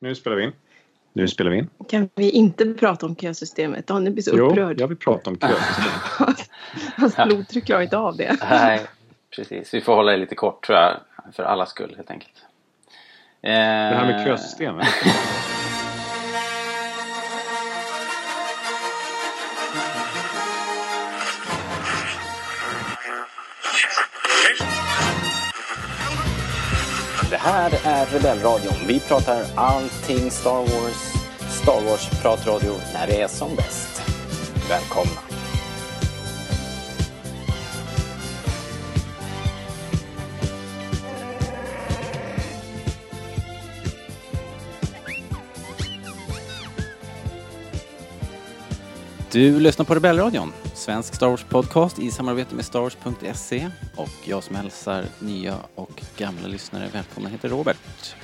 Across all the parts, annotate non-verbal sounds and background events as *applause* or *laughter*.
Nu spelar vi in. Nu spelar vi in. Kan vi inte prata om kösystemet? Daniel blir så Jo, upprörd. jag vill prata om kösystemet. *laughs* Hans blodtryck klarar inte av det. Nej, precis. Vi får hålla det lite kort tror jag. För alla skull helt enkelt. Det här Eh, med kösystemet. Är Rebellradion. Vi pratar allting Star Wars. Star Wars-pratradio när det är som bäst. Välkomna! Du lyssnar på Rebellradion, svensk Star Wars-podcast i samarbete med starwars.se. Och jag som hälsar nya och gamla lyssnare välkomna heter Robert.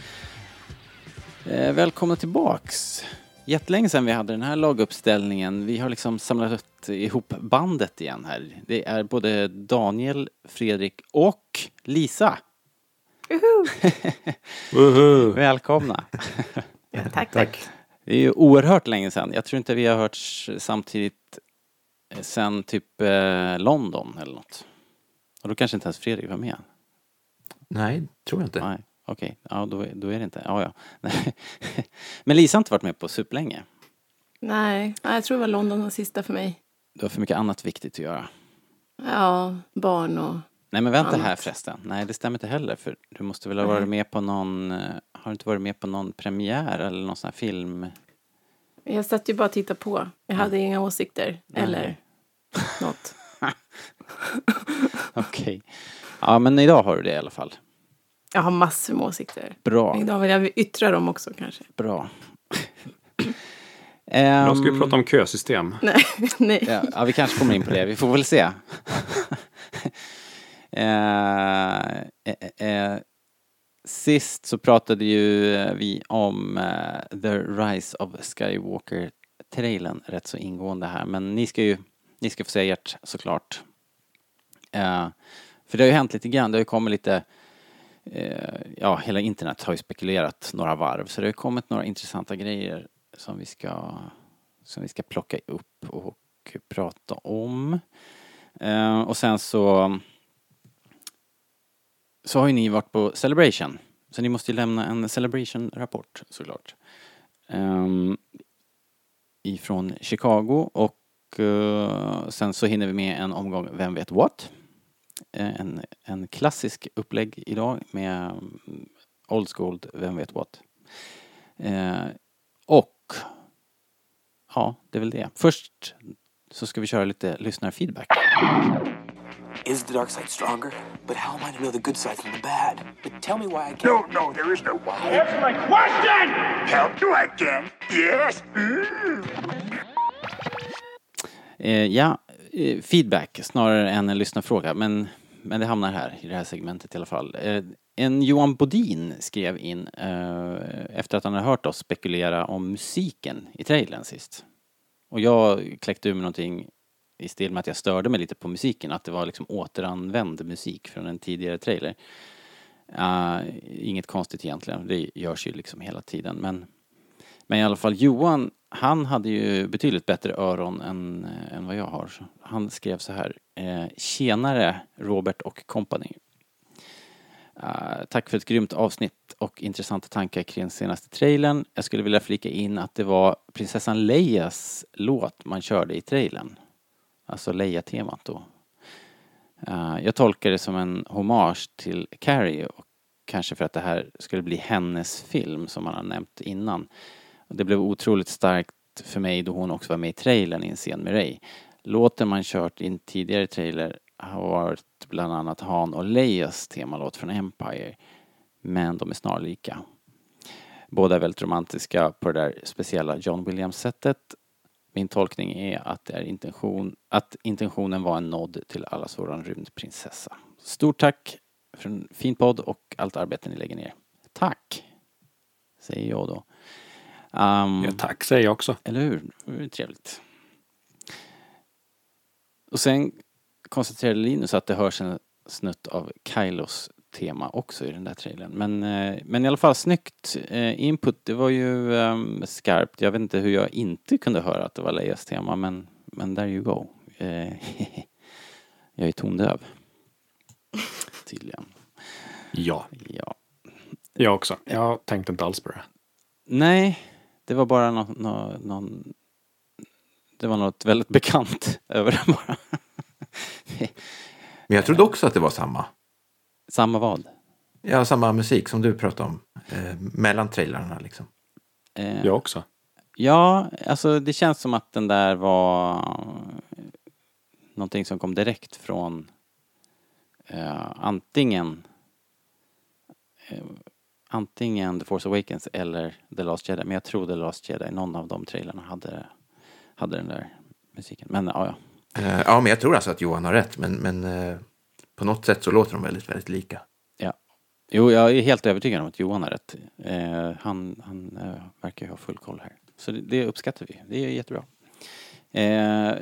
Eh, välkomna tillbaks. Jättelänge sedan vi hade den här laguppställningen. Vi har liksom samlat ihop bandet igen här. Det är både Daniel, Fredrik och Lisa. Woho! *laughs* Välkomna. Ja, tack, tack. Det är ju oerhört länge sedan. Jag tror inte vi har hörts samtidigt eh, sen typ eh, London eller något. Och då kanske inte ens Fredrik var med. Nej, tror jag inte. Nej, okej. Ja, då, är- då är det inte. Ja, ja. *laughs* Men Lisa har inte varit med på superlänge. Nej, nej, jag tror det var London den sista för mig. Du har för mycket annat viktigt att göra. Ja, barn och... Nej men vänta Annat. här förresten. Nej det stämmer inte heller för du måste väl ha varit med på någon, eh, har du inte varit med på någon premiär eller någon sån här film? Jag satt ju bara och tittade på. Jag hade inga åsikter. Eller *laughs* något. *laughs* Okej. Ja men idag har du det i alla fall. Jag har massor med åsikter. Bra, Idag vill jag yttra dem också kanske. bra. *clears throat* Idag ska vi Ehm, prata om kösystem. Nej, *laughs* nej. Ja, ja, vi kanske kommer in på det. Vi får väl se. Eh eh, eh, eh, sist så pratade ju eh, vi om eh, The Rise of Skywalker-trailern rätt så ingående här. Men ni ska ju ni ska få säga ert såklart. Eh, för det har ju hänt lite grann. Det har ju kommit lite ja, hela internet har ju spekulerat några varv. Så det har kommit några intressanta grejer som vi ska, som vi ska plocka upp och prata om. Och sen så så har ju ni varit på Celebration. Så ni måste ju lämna en Celebration-rapport såklart. Um, ifrån Chicago och uh, sen så hinner vi med en omgång Vem vet what? Eh, en, en klassisk upplägg idag med mm, Old School Vem vet what? Uh, och ja, det är väl det. Först så ska vi köra lite lyssnarfeedback. Is the dark side stronger? But how am I to know the good side from the bad? But tell me why I can't. No, no, there is no why. Answer my question! Help you again? Yes. Mm. Eh, ja, eh, feedback snarare än en lyssnarfråga, men, men det hamnar här i det här segmentet i alla fall. Eh, en Johan Bodin skrev in efter att han har hört oss spekulera om musiken i trailern sist. Och jag kläckte ur mig någonting i stil med att jag störde mig lite på musiken, att det var liksom återanvänd musik från en tidigare trailer. Uh, inget konstigt egentligen, det görs ju liksom hela tiden, men men i alla fall Johan, han hade ju betydligt bättre öron än, än vad jag har. Han skrev så här. Eh, Tjenare Robert och company. Uh, tack för ett grymt avsnitt och intressanta tankar kring senaste trailern. Jag skulle vilja flika in att det var prinsessan Leias låt man körde i trailern. Alltså Leia-temat då. Uh, jag tolkar det som en hommage till Carrie och kanske för att det här skulle bli hennes film som man har nämnt innan. Det blev otroligt starkt för mig då hon också var med i trailern i en scen med Ray. Låten man kört i en tidigare trailer har varit bland annat Han och Leias temalåt från Empire. Men de är snarlika. Båda är väldigt romantiska på det där speciella John Williams-sättet. Min tolkning är att, det är intention, att intentionen var en nod till allas våran rymdprinsessa. Stort tack för en fin podd och allt arbete ni lägger ner. Tack! Säger jag då. Um, Ja, tack säger jag också. eller hur? Det ju trevligt. Och sen konstaterade Linus att det hörs en snutt av Kylos tema också i den där trailern. Men, eh, men i alla fall snyggt eh, input. Det var ju eh, skarpt. Jag vet inte hur jag inte kunde höra att det var Leias tema men, men there you go. Eh, *laughs* jag är tondöv. *laughs* Tydligen. Ja, Ja. jag också. Jag tänkte inte alls på det. Nej, det var bara någon, någon, någon det var något väldigt bekant *laughs* över det bara. Men jag trodde också att det var samma. Samma vad? Ja, samma musik som du pratade om. Eh, mellan trailarna liksom. Eh, Jag också. Ja, alltså det känns som att den där var någonting som kom direkt från eh, antingen eh, antingen The Force Awakens eller The Last Jedi. Men jag tror The Last Jedi, någon av de trailerna hade, hade den där musiken. Men ja, ja. Eh, ja, men jag tror alltså att Johan har rätt. Men, men eh, på något sätt så låter de väldigt, väldigt lika. ja. Jo, jag är helt övertygad om att Johan har rätt. Eh, han han eh, verkar ju ha full koll här. Så det, det uppskattar vi. Det är jättebra. Eh,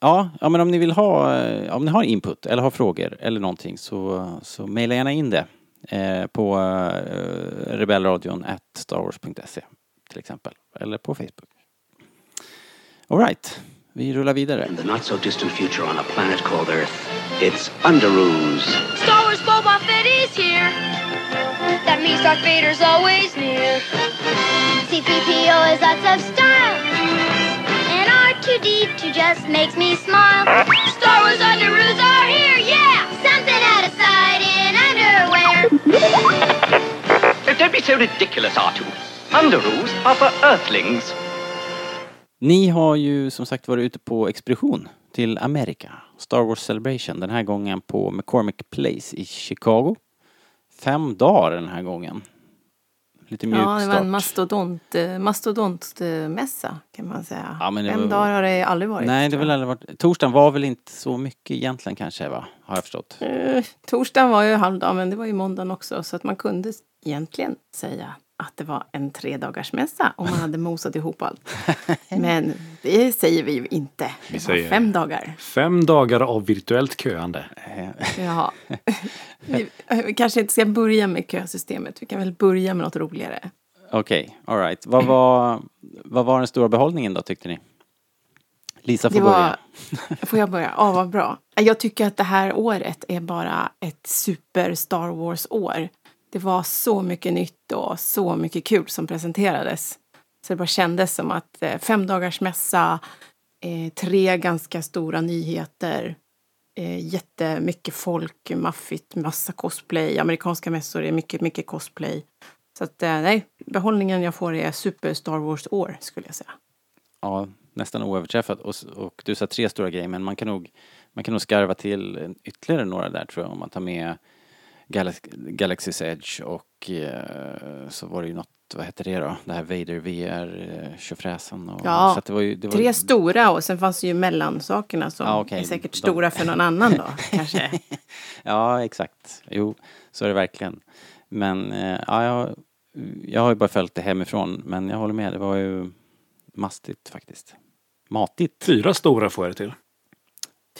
ja, ja, men om ni vill ha, eh, om ni har input eller har frågor eller någonting så, så mejla gärna in det eh, på eh, rebellradion at starwars.se till exempel. Eller på Facebook. Alright, vi rullar vidare. In the not so distant future on a planet called Earth, it's Underoos. Star Wars Boba Fett is here. That means Darth Vader's always near. C-3PO is lots of style. And R2-D2 just makes me smile. Star Wars Underoos are here, yeah! Something out of sight in underwear. Don't be so ridiculous, R2. Underoos are for Earthlings. Ni har ju som sagt varit ute på expedition till Amerika. Star Wars Celebration. Den här gången på McCormick Place i Chicago. Fem dagar den här gången. Lite mjuk Ja, det var en mastodont, eh, mastodontmässa kan man säga. Ja, Fem var- dagar har det aldrig varit. Nej, det har väl aldrig varit... Torsdagen var väl inte så mycket egentligen kanske, va? Har jag förstått. Eh, Torsdagen var ju halvdag, men det var ju måndagen också. Så att man kunde egentligen säga att det var en tredagarsmässa om man *laughs* hade mosat ihop allt. *laughs* Men det säger vi ju inte. Det var säger- fem dagar. Fem dagar av virtuellt köande. Ja. *laughs* vi, vi kanske inte ska börja med kösystemet. Vi kan väl börja med något roligare. Okej, alright. Vad var, vad var den stora behållningen då, tyckte ni? Lisa får Det börja. var, får jag börja? Ja, vad bra. Jag tycker att det här året är bara ett super Star Wars-år. Det var så mycket nytt och så mycket kul som presenterades. Så det bara kändes som att eh, fem dagars mässa, eh, tre ganska stora nyheter, eh, jättemycket folk, maffigt, massa cosplay. Amerikanska mässor är mycket, mycket cosplay. Så att eh, nej, behållningen jag får är super Star Wars-år skulle jag säga. Ja, nästan oöverträffat. Och, och du sa tre stora grejer, men man kan nog, man kan nog skarva till ytterligare några där tror jag. Om man tar med Galax Galaxy's Edge och eh, så var det ju något, vad hette det då? Det här Vader VR, eh. Ja, så att det var ju, det var, Tre stora och sen fanns det ju mellansakerna som Ja, okej. är säkert De- stora för någon annan då, *laughs* kanske. Ja, exakt. Jo, så är det verkligen. Men eh, ja, jag, jag har ju bara följt det hemifrån, men jag håller med, det var ju mastigt faktiskt. Matigt. Fyra stora får jag det till.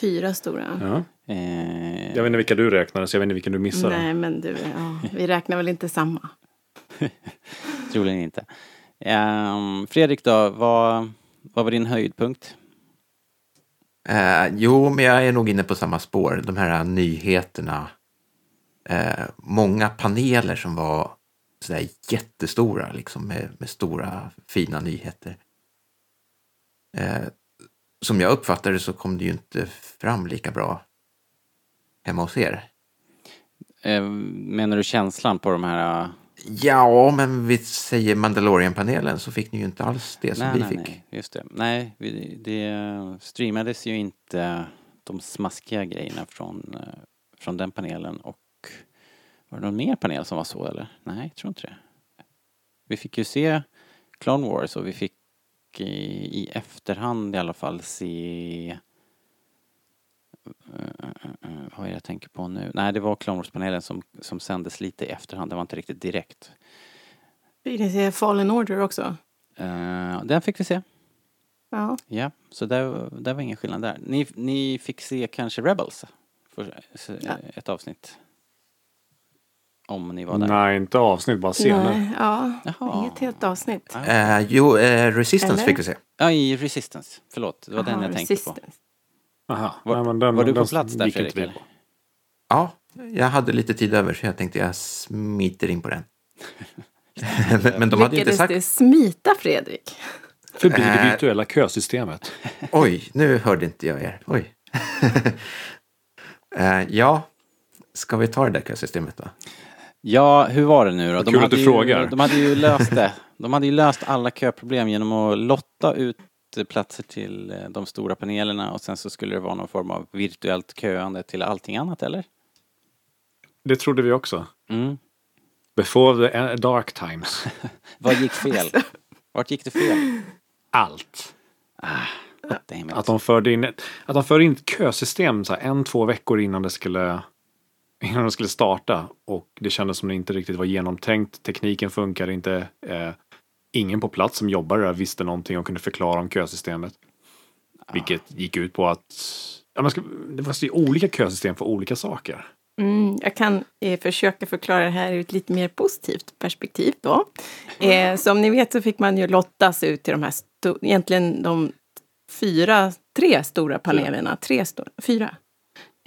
Fyra stora. Ja. Eh, Jag vet inte vilka du räknade, så jag vet inte vilken du missade. Nej, men du, ja, vi räknar väl inte samma. *laughs* Troligen inte. Ehm, Fredrik då, vad, vad var din höjdpunkt? Eh, jo, men jag är nog inne på samma spår. De här nyheterna. Eh, många paneler som var sådär jättestora, liksom med, med stora fina nyheter. Eh, som jag uppfattade så kom det ju inte fram lika bra hemma hos er. Eh, menar du känslan på de här... eh, Ja, men vi säger Mandalorian-panelen så fick ni ju inte alls det som nej, vi nej, fick. nej, just det. Nej, vi, det streamades ju inte de smaskiga grejerna från, eh, från den panelen och var det någon mer panel som var så eller? Nej, jag tror inte det. Vi fick ju se Clone Wars och vi fick i, i efterhand i alla fall se vad är det jag tänker på nu? Nej, det var Clone Wars-panelen som, som sändes lite i efterhand. Det var inte riktigt direkt. Fick ni se Fallen Order också? Eh, den fick vi se. Ja. Ja, så där, där var ingen skillnad där. Ni, ni fick se kanske Rebels? För, så, Ja. Ett avsnitt. Om ni var där. Nej, inte avsnitt, bara scener. Nej, ja, Jaha. inget helt avsnitt. Eh, jo, eh, Resistance Eller? fick vi se. Ja, i Resistance. Förlåt, det var den Jaha, jag tänkte på. Aha. Var- Nej, men den, var du på den plats där, Fredrik, eller? Ja, jag hade lite tid över så jag tänkte jag smiter in på den. *laughs* men, men de hade inte Lyckades sagt... det smita Fredrik? Förbi det Äh. virtuella kösystemet. Oj, nu hörde inte jag er. Oj. *laughs* eh, ja, ska vi ta det där kösystemet då? Ja, hur var det nu då? kul att hade du ju, frågar. De hade ju löst det. De hade ju löst alla köproblem genom att lotta ut platser till eh, de stora panelerna och sen så skulle det vara någon form av virtuellt köande till allting annat, eller? Det trodde vi också. Mm. Before the eh, dark times. *laughs* Vad gick fel? Vart gick det fel? Allt. It. Att de förde in, ett- att de förde in ett kösystem så här, en, två veckor innan det skulle innan det skulle starta. Och det kändes som det inte riktigt var genomtänkt. Tekniken funkade inte. Eh, ingen på plats som jobbade där visste någonting och kunde förklara om kösystemet. Vilket gick ut på att ja, man ska, det var så olika kösystem för olika saker. Mm, jag kan eh, försöka förklara det här ur ett lite mer positivt perspektiv då. Eh, som ni vet så fick man ju lottas ut till de här, egentligen de fyra, tre stora panelerna. Tre stora, fyra.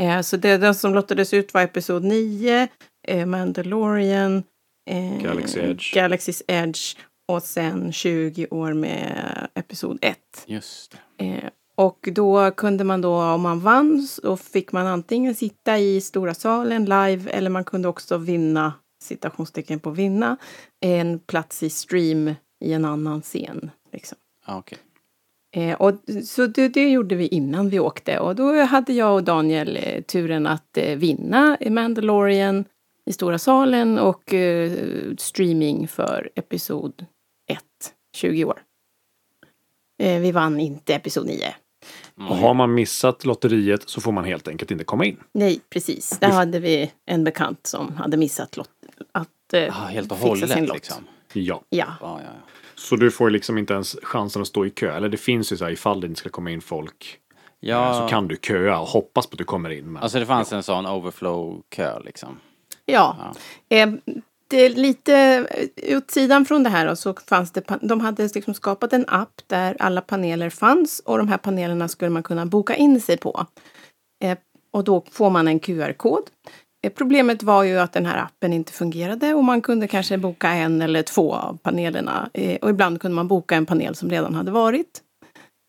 Eh, så det, den som lottades ut var Episod 9, eh, Mandalorian, eh, Galaxy Edge. Galaxy's Edge och sen 20 år med Episod 1. Just. Eh, och då kunde man då, om man vann, så fick man antingen sitta i stora salen live eller man kunde också vinna, citationstecken på vinna, en plats i stream i en annan scen. Liksom. Ja, okej. Eh, och, så det, det gjorde vi innan vi åkte och då hade jag och Daniel eh, turen att eh, vinna i Mandalorian i stora salen och eh, streaming för episod 1, 20 år. Eh, vi vann inte episod 9. Och har man missat lotteriet så får man helt enkelt inte komma in. Nej, precis. Där hade vi en bekant som hade missat lott, att eh, Ja, helt och fixa hållet sin lott. liksom. Ja. Ja, Ja, ja, ja. Så du får liksom inte ens chansen att stå i kö. Eller det finns ju så här ifall det inte ska komma in folk. ja Så kan du köa och hoppas på att du kommer in. Men Alltså det fanns en sån overflow-kö liksom. Ja. Eh, det är lite eh, åt sidan från det här då, så fanns det, de hade liksom skapat en app där alla paneler fanns och de här panelerna skulle man kunna boka in sig på. Eh, och då får man en QR-kod. Eh, Problemet var ju att den här appen inte fungerade och man kunde kanske boka en eller två av panelerna. Eh, Och ibland kunde man boka en panel som redan hade varit.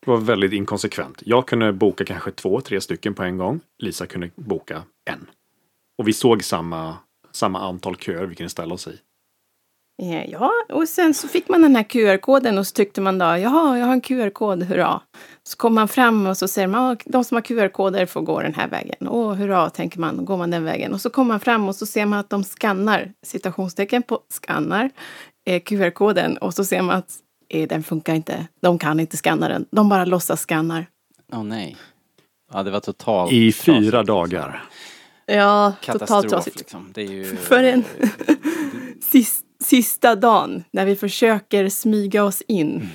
det var väldigt inkonsekvent. Jag kunde boka kanske två, tre stycken på en gång. Lisa kunde boka en. Och vi såg samma, samma antal köer vi kunde ställa oss i. Eh, Ja, och sen så fick man den här QR-koden och så tyckte man då, jaha, jag har en QR-kod, hurra. Så kom man fram och så säger man, "Ja, de som har QR-koder får gå den här vägen. Åh, hurra, tänker man, då går man den vägen. Och så kommer man fram och så ser man att de skannar, citationstecken på skannar, eh, QR-koden. Och så ser man att eh, den funkar inte, de kan inte skanna den, de bara låtsas skannar. Åh nej. Ja, det var totalt I fyra trasigt, dagar. Ja, totalt trasigt. liksom. Det är ju... För en *laughs* sis, sista dagen när vi försöker smyga oss in.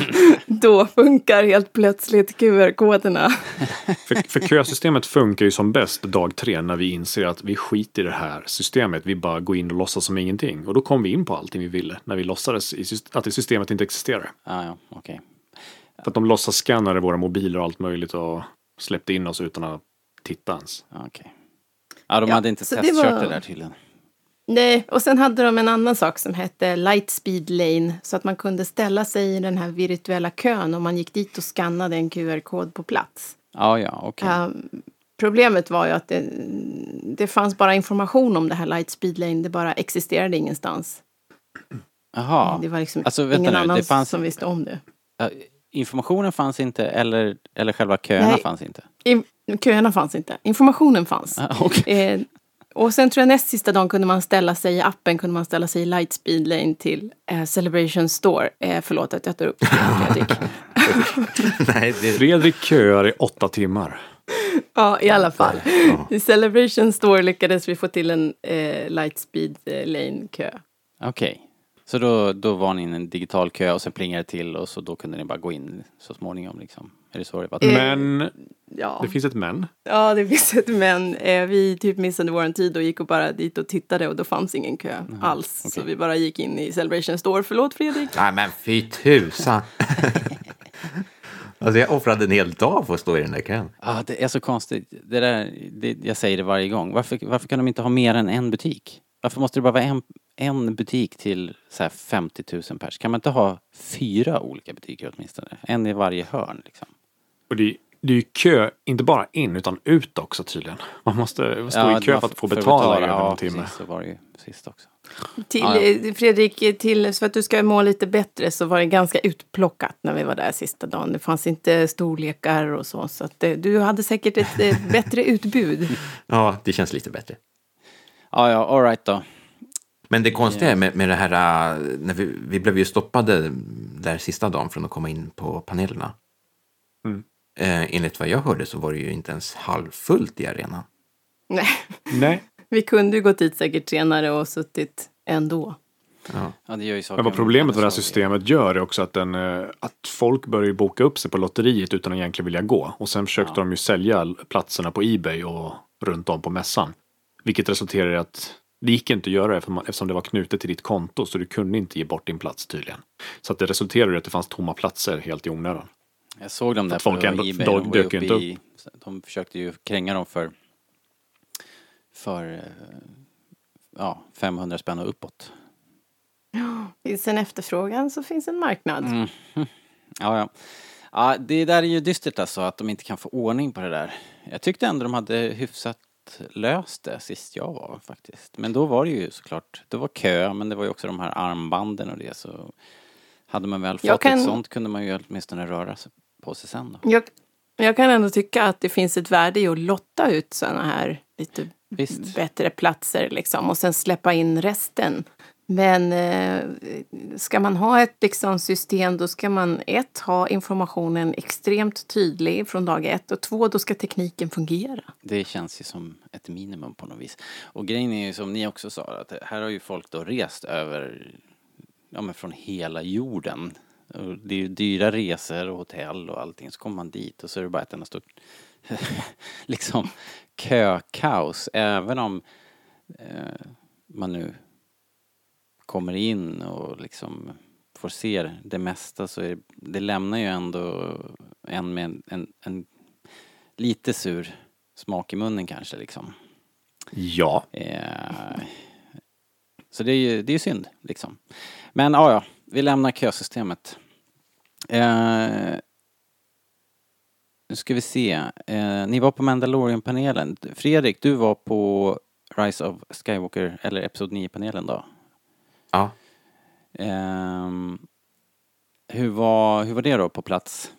*laughs* Då funkar helt plötsligt QR-koderna. *laughs* För, för kösystemet funkar ju som bäst dag tre när vi inser att vi skiter i det här systemet. Vi bara går in och låtsas som ingenting. Och då kom vi in på allting vi ville när vi låtsades i, syst- att det systemet inte existerar. Ja, ja, okej. För att de låtsas skannade våra mobiler och allt möjligt och släppte in oss utan att titta ens. Ja, okej. Ja, de Ja, hade inte det testkört det, var- där tydligen. Nej, och sen hade de en annan sak som hette Lightspeed Lane. Så att man kunde ställa sig i den här virtuella kön om man gick dit och skannade en QR-kod på plats. Ja, ja, okej. Ja, problemet var ju att det, det fanns bara information om det här Lightspeed Lane. Det bara existerade ingenstans. Jaha. Det var liksom Alltså, ingen nu, annan det fanns- som visste om det. Informationen fanns inte eller, eller själva köerna Nej. fanns inte? I, köerna fanns inte. Informationen fanns. Ja, okej. Eh, och sen tror jag näst sista dagen kunde man ställa sig i appen kunde man ställa sig i Lightspeed Lane till eh, Celebration Store. Eh, förlåt att jag tar upp det, Fredrik. *laughs* Nej, det, Fredrik köar i åtta timmar. ja, i alla fall. I Celebration Store lyckades vi få till en eh, Lightspeed eh, Lane-kö. Okej. Så då, då var ni i en digital kö och sen plingade det till och så då kunde ni bara gå in så småningom liksom. Är det så det var? Men Ja. det finns ett men. Ja, det finns ett men. Eh, vi typ missade vår tid och gick och bara dit och tittade och då fanns ingen kö alls. Så vi bara gick in i Celebration Store. Förlåt Fredrik. Nej men fy tusan. *laughs* alltså jag offrade en hel dag för att stå i den där kön. Ja, det är så konstigt. Det där, det, jag säger det varje gång. Varför, varför kan de inte ha mer än en butik? Varför måste det bara vara en, en butik till så här 50 000 pers? Kan man inte ha fyra olika butiker åtminstone? En i varje hörn liksom. Och det, det är ju kö, inte bara in utan ut också tydligen. Man måste stå i det kö för att få betala, över ja, en timme. precis, så var det ju sist också. Till, Ja, ja. eh, Fredrik, till, för att du ska må lite bättre så var det ganska utplockat när vi var där sista dagen. Det fanns inte storlekar och så. Så att, eh, du hade säkert ett eh, *laughs* bättre utbud. Ja, det känns lite bättre. Ja, ja, alright då. Men det konstiga är med, med det här, när vi, vi blev ju stoppade där sista dagen från att komma in på panelerna. Mm. Eh, enligt vad jag hörde så var det ju inte ens halvfullt i arenan. Nej, Nej, *laughs* vi kunde ju gått dit säkert senare och suttit ändå. Ja. Ja, det gör ju saker men vad problemet med det här systemet gör är också att, den, eh, att folk börjar boka upp sig på lotteriet utan att egentligen vilja gå. Och sen försökte Ja. de ju sälja platserna på Ebay och runt om på mässan. Vilket resulterar i att det gick inte att göra det eftersom det var knutet till ditt konto så du kunde inte ge bort din plats tydligen. Så att det resulterade i att det fanns tomma platser helt i onödan. Jag såg dem där Att folk på ändå- Ebay. ju dök inte i, de försökte ju kränga dem för, för eh, ja, 500 spänn och uppåt. *gasps* Finns en efterfrågan så finns en marknad. Mm. *laughs* Ja, ja. ja, det där är ju dystert alltså att de inte kan få ordning på det där. Jag tyckte ändå de hade hyfsat löst det sist jag var faktiskt. Men då var det ju såklart, det var kö men det var ju också de här armbanden och det så hade man väl Jag fått kan- ett sånt kunde man ju åtminstone röra sig på sig sen då. Jag, jag kan ändå tycka att det finns ett värde i att lotta ut sådana här lite Visst. bättre platser liksom och sen släppa in resten. Men eh, ska man ha ett liksom, system då ska man ett ha informationen extremt tydlig från dag ett och två då ska tekniken fungera. Det känns ju som ett minimum på något vis. Och grejen är ju som ni också sa, att här har ju folk då rest över, ja men från hela jorden. Och det är ju dyra resor och hotell och allting, så kommer man dit och så är det bara ett enda stort, *laughs* liksom, kökaos. Även om eh, man nu kommer in och liksom får se det mesta så är, det lämnar ju ändå en med en, en, en lite sur smak i munnen kanske liksom. Ja, Eh, så det är ju det är synd liksom. Men ja, ja, vi lämnar kösystemet. Eh, nu ska vi se. Eh, ni var på Mandalorian-panelen. Fredrik, du var på Rise of Skywalker, eller Episod 9-panelen då. Ja. Ehm, hur, var, hur var det då på plats?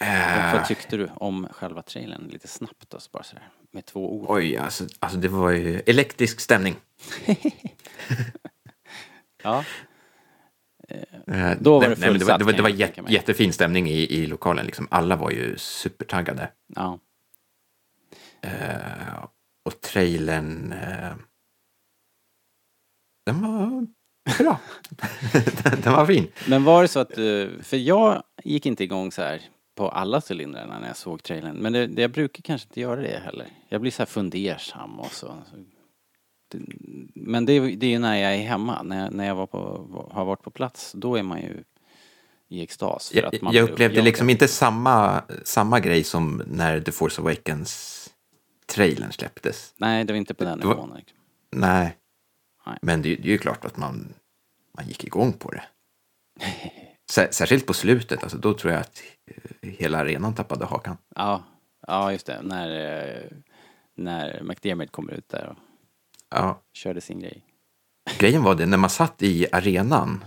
Eh, vad tyckte du om själva trailern? Lite snabbt då, bara sådär. Med två ord. oj, alltså, alltså det var ju elektrisk stämning. *laughs* Ja. Eh, Då var nej, det nej, men det var, fullsatt, det var, det var jät, jättefin stämning i, i lokalen. Liksom. Alla var ju supertaggade. Ja. Eh, och trailern... Eh, den var bra. den, *laughs* den var fin. Men var det så att du, för jag gick inte igång så här på alla cylindrarna när jag såg trailern. Men det, det, jag brukar kanske inte göra det heller. Jag blir så här fundersam och så. Det, men det, är- ju när jag är hemma, när jag, när jag var på, har varit på plats. Då är man ju i extas. För Jag, att man jag upplevde uppjagad. liksom inte samma, samma grej som när The Force Awakens-trailern släpptes. Nej, det var inte på den var- nivån. liksom. Nej. Nej. Men det, det är ju klart att man, man gick igång på det. Sär, särskilt på slutet, alltså, då tror jag att eh, hela arenan tappade hakan. Ja, ja just det. När, eh, när McDermott kommer ut där och Ja, körde sin grej. grejen var det, när man satt i arenan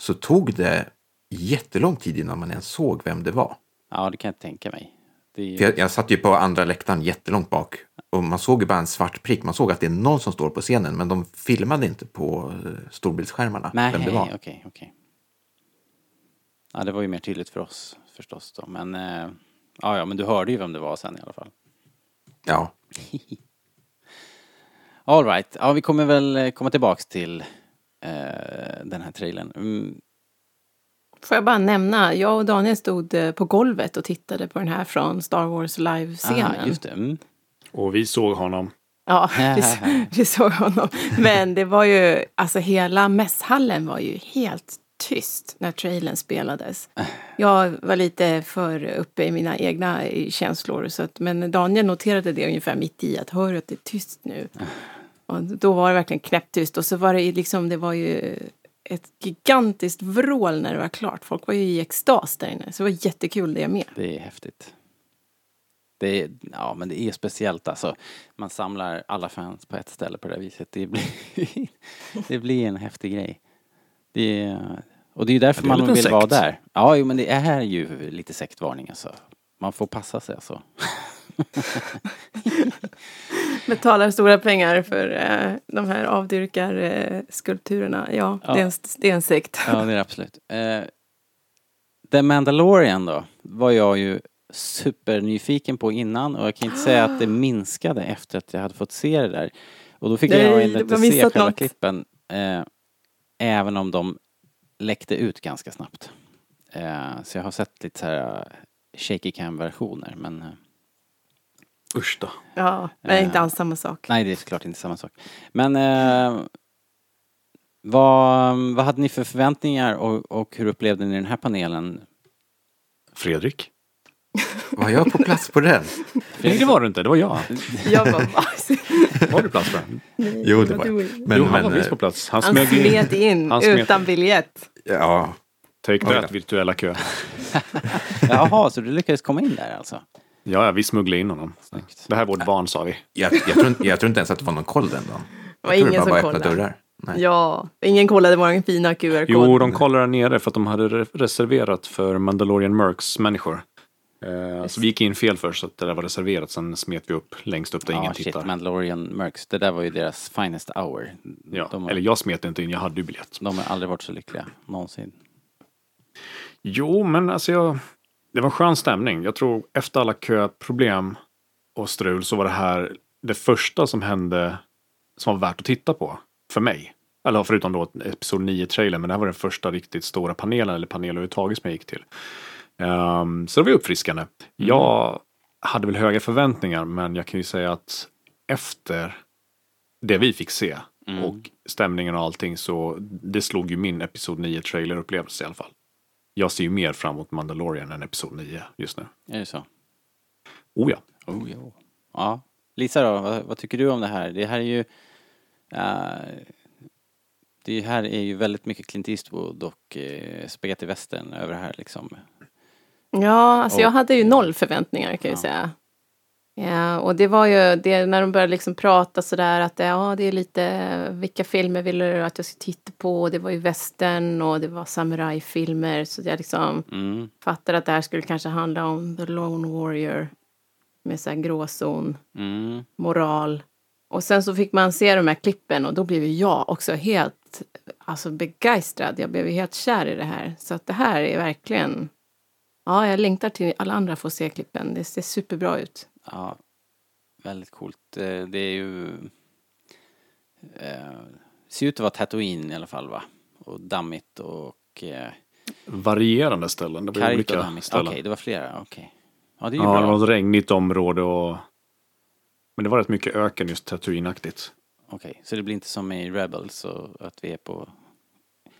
så tog det jättelång tid innan man ens såg vem det var. Ja, det kan jag tänka mig. Ju... Jag, jag satt ju på andra läktaren jättelångt bak och man såg ju bara en svart prick. Man såg att det är någon som står på scenen men de filmade inte på eh, storbildsskärmarna Nej, vem det var. okej, okej. Ja, det var ju mer tydligt för oss förstås då. Men, eh, ja, ja, men du hörde ju vem det var sen i alla fall. Ja, *laughs* All right. ja vi kommer väl eh, komma tillbaks till eh, den här trailern. Mm, Får jag bara nämna, jag och Daniel stod eh, på golvet och tittade på den här från Star Wars live-scenen. aha, just det. Mm. Och vi såg honom. Ja, *laughs* vi, *laughs* vi såg honom. Men det var ju, alltså hela mässhallen var ju helt tyst när trailern spelades. Jag var lite för uppe i mina egna känslor. Så att, men Daniel noterade det ungefär mitt i att hör att det är tyst nu. Och då var det verkligen knäpptyst. Och så var det liksom, det var ju ett gigantiskt vrål när det var klart. Folk var ju i extas där inne. Så det var jättekul det med. Det är häftigt. Det är, ja men det är speciellt alltså. Man samlar alla fans på ett ställe på det här viset. Det blir, *laughs* det blir en häftig grej. Det är, och det är ju därför Ja, är man vill vara sekt. där. Ja, jo, men det är ju lite sektvarning alltså. Man får passa sig alltså. *laughs* *laughs* Betalar stora pengar för eh, de här avdyrkar eh, skulpturerna. Ja, Ja. Det, är en, det är en sekt. Ja, det är det absolut. Eh, The Mandalorian då, var jag ju supernyfiken på innan och jag kan inte säga att det *gasps* minskade efter att jag hade fått se det där. Och då fick Nej, jag inte se själva något. klippen. Eh, även om de läckte ut ganska snabbt. Eh, så jag har sett lite så här eh, shaky cam versioner men eh, Usch då. Ja, men Eh, inte alls samma sak. nej det är såklart inte samma sak. Men eh, vad, vad hade ni för förväntningar och, och hur upplevde ni den här panelen? Fredrik? Var jag på plats på den? *laughs* Nej, det var du inte. Det var jag. *laughs* Jag bara, va? Var du plats på den? Jo, det var jag. Men, jo, han men, var visst eh, på plats. Han Han smög in. in Han smet utan in. biljett. Ja, Take that, virtuella kö. *laughs* Jaha, så du lyckades komma in där alltså? Ja, ja, vi smugglade in honom. Snyggt. Det här är vårt barn, sa vi. jag, jag, tror inte, jag tror inte ens att det var någon koll den dagen. Det var ingen som kollade. dörrar. Nej. Ja, ingen kollade vår fina QR-kod. Jo, de kollade nere för att de hade re- reserverat för Mandalorian Mercs människor. Eh, så vi gick in fel först, så att det där var reserverat. Sen smet vi upp längst upp där ingen Ja, shit, tittar. Mandalorian Mercs. Det där var ju deras finest hour. Ja, de, har, eller jag smet inte in, jag hade ju biljett. de har aldrig varit så lyckliga, någonsin. Jo, men alltså jag... Det var en skön stämning. Jag tror efter alla köproblem och strul så var det här det första som hände som var värt att titta på. För mig. Eller förutom då Episod 9-trailern, men det här var den första riktigt stora panelen, eller panel överhuvudtaget som jag gick till. Ehm, så det var uppfriskande. Jag hade väl höga förväntningar, men jag kan ju säga att efter det vi fick se Mm. och stämningen och allting så det slog ju min Episod 9-trailer-upplevelse i alla fall. Jag ser ju mer fram emot Mandalorian än Episod 9 just nu. Är det så? Oh ja. Oh, jo. Ja. Lisa då, vad, vad tycker du om det här? Det här är ju... eh, det här är ju väldigt mycket Clint Eastwood och uh, Spaghetti Western över det här liksom. Ja, alltså Och- jag hade ju noll förväntningar kan jag Ja. säga. Ja, och det var ju det när de började liksom prata sådär att ja, det är lite vilka filmer vill du att jag ska titta på? Det var ju western och det var samurajfilmer så jag liksom Mm, fattade att det här skulle kanske handla om The Lone Warrior med så här gråzon, mm, moral. Och sen så fick man se de här klippen och då blev jag också helt alltså begeistrad. Jag blev helt kär i det här. Så att det här är verkligen Ja, jag längtar till alla andra får se klippen. Det ser superbra ut. Ja. Väldigt coolt. Eh, Det är ju... Uh, ser ut att vara Tatooine i alla fall va? Och dammigt och... Uh, Varierande ställen. Det var olika dammigt. Okej, ställen. det var flera. Okej. Ja, det är ju Ja, det bra. var ett regnigt område och... Men det var rätt mycket öken just Tatooine-aktigt. Okej, så det blir inte som i Rebels och att vi är på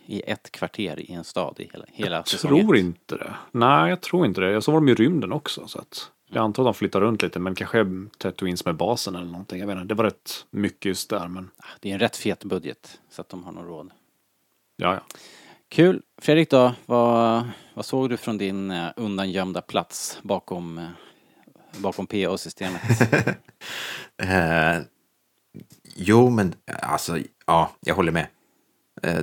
i ett kvarter i en stad i hela, hela Jag tror inte det. Nej, jag tror inte det. Så var de i rymden också. Så att jag antar att de flyttar runt lite, men kanske Tatooine som är basen eller någonting. Jag vet inte. Det var rätt mycket just där, men Ah, Det är en rätt fet budget så att de har någon råd. ja, ja. Kul. Fredrik då, vad, vad såg du från din eh, undangömda plats bakom, eh, bakom PA-systemet? *laughs* Eh, jo, men alltså, ja, jag håller med. Eh,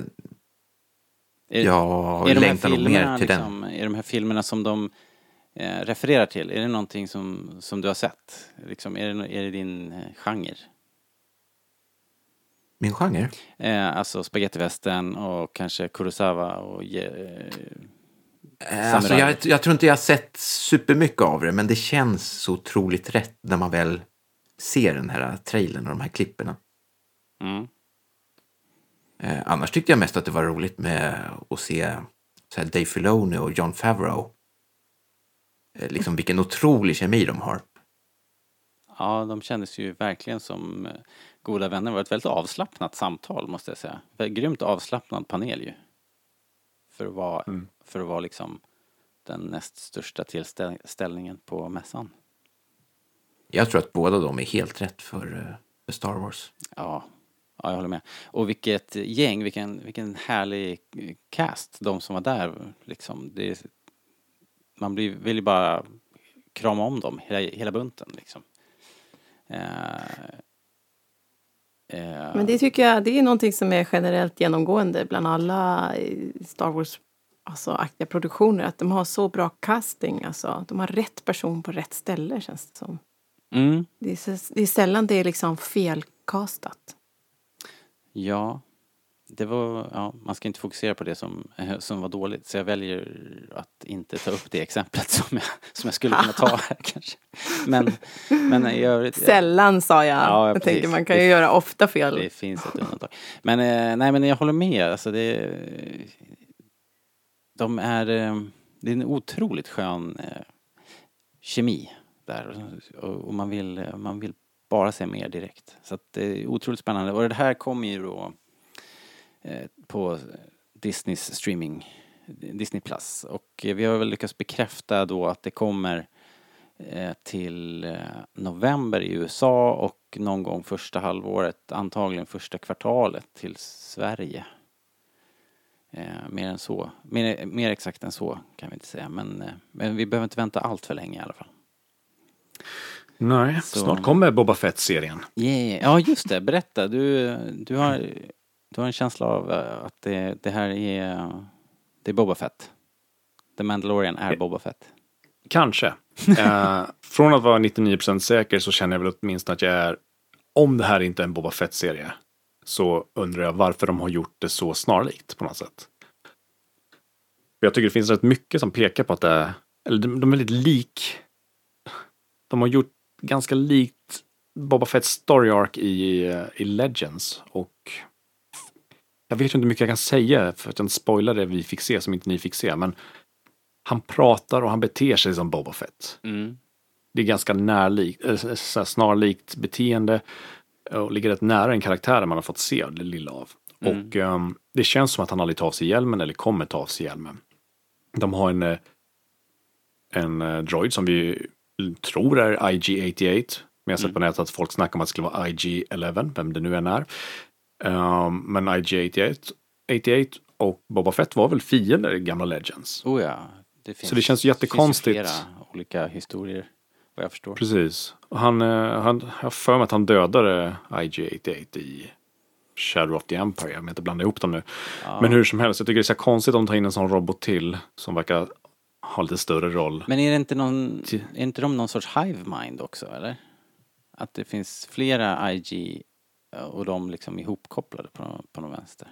Är, jag är längtar nog mer till liksom, Är de här filmerna som de eh, refererar till, är det någonting som, som du har sett? Liksom, är, det, är det din eh, genre? Min genre? Eh, alltså spagettivästern och kanske Kurosawa och... Eh, Eh, alltså, jag, jag tror inte jag har sett supermycket av det, men det känns så otroligt rätt när man väl ser den här trailern och de här klipperna. mm. Eh, annars tyckte jag mest att det var roligt med att se så Dave Filoni och John Favreau. Eh, liksom vilken otrolig kemi de har. Ja, de kändes ju verkligen som eh, goda vänner. Det var ett väldigt avslappnat samtal måste jag säga. Grymt avslappnad panel ju. För att vara, för att vara liksom den näst största tillställningen på mässan. Jag tror att båda de är helt rätt för, eh, för Star Wars. Ja, ja, jag håller med. Och vilket gäng, vilken, vilken härlig cast, de som var där. Liksom, det, är- man blir, vill ju bara krama om dem, hela, hela bunten liksom. Eh, eh, Men det tycker jag, det är någonting som är generellt genomgående bland alla Star Wars alltså, aktiga produktioner. Att de har så bra casting, alltså. De har rätt person på rätt ställe känns det som. mm, Det är, det är sällan det är liksom felkastat. ja, det var, ja, man ska inte fokusera på det som, *laughs* som var dåligt. Så jag väljer att inte ta upp det exemplet som jag, som jag skulle kunna ta *laughs* här kanske. Men, men i övrigt. Sällan sa jag. Ja, jag precis. tänker man kan ju göra ofta fel. Det finns ett undantag. Men eh, nej, men jag håller med. Alltså det, de är, eh, det är en otroligt skön eh, kemi där. Och, man, vill, man vill bara se mer direkt. Så att det är otroligt spännande. Och det här kommer ju då på Disneys streaming, Disney Plus. Och eh, vi har väl lyckats bekräfta då att det kommer eh, till eh, november i USA och någon gång första halvåret, antagligen första kvartalet till Sverige. Eh, mer än så, mer, mer exakt än så kan vi inte säga men, eh, men vi behöver inte vänta allt för länge i alla fall. Nej, Så- snart kommer Boba Fett-serien. Yeah. Ja just det, berätta. Du, du, har, du har en känsla av eh, att det, det här är, det är Boba Fett. The Mandalorian är Boba Fett. Kanske. Eh, från att vara 99% säker så känner jag väl åtminstone att jag är, om det här inte är en Boba Fett-serie, så undrar jag varför de har gjort det så snarlikt på något sätt. För Jag tycker det finns rätt mycket som pekar på att det är, eller de de är väldigt lik, de har gjort ganska likt Boba Fetts story arc i, eh, i Legends och jag vet inte hur mycket jag kan säga för att jag spoilar det vi fick se som inte ni fick se, men han pratar och han beter sig som Boba Fett. Mm. Det är ganska närlikt, äh, så här snarlikt beteende och ligger rätt nära en karaktär man har fått se det lilla av. Mm. Och ehm, det känns som att han aldrig tar av sig hjälmen eller kommer ta av sig hjälmen. De har en, eh, en eh, droid som vi tror är IG-88. Men jag har sett Mm. på nätet att folk snackar om att det skulle vara IG-11, vem det nu än är. Ehm, men IG-88 88 och Boba Fett var väl fiender i gamla Legends. Oh ja. Det finns, Så det känns finns ju jättekonstigt. flera olika historier, vad jag förstår. Precis. Och han, eh, han, jag har för mig att han dödade IG-88 i Shadow of the Empire. Jag vill inte blanda ihop dem nu. Ja. Men hur som helst, jag tycker det är så konstigt om de tar in en sån robot till som verkar ha lite större roll. Men är det inte någon, är inte de någon sorts hive mind också eller? Att det finns flera IG och de liksom ihopkopplade på, på någon vänster?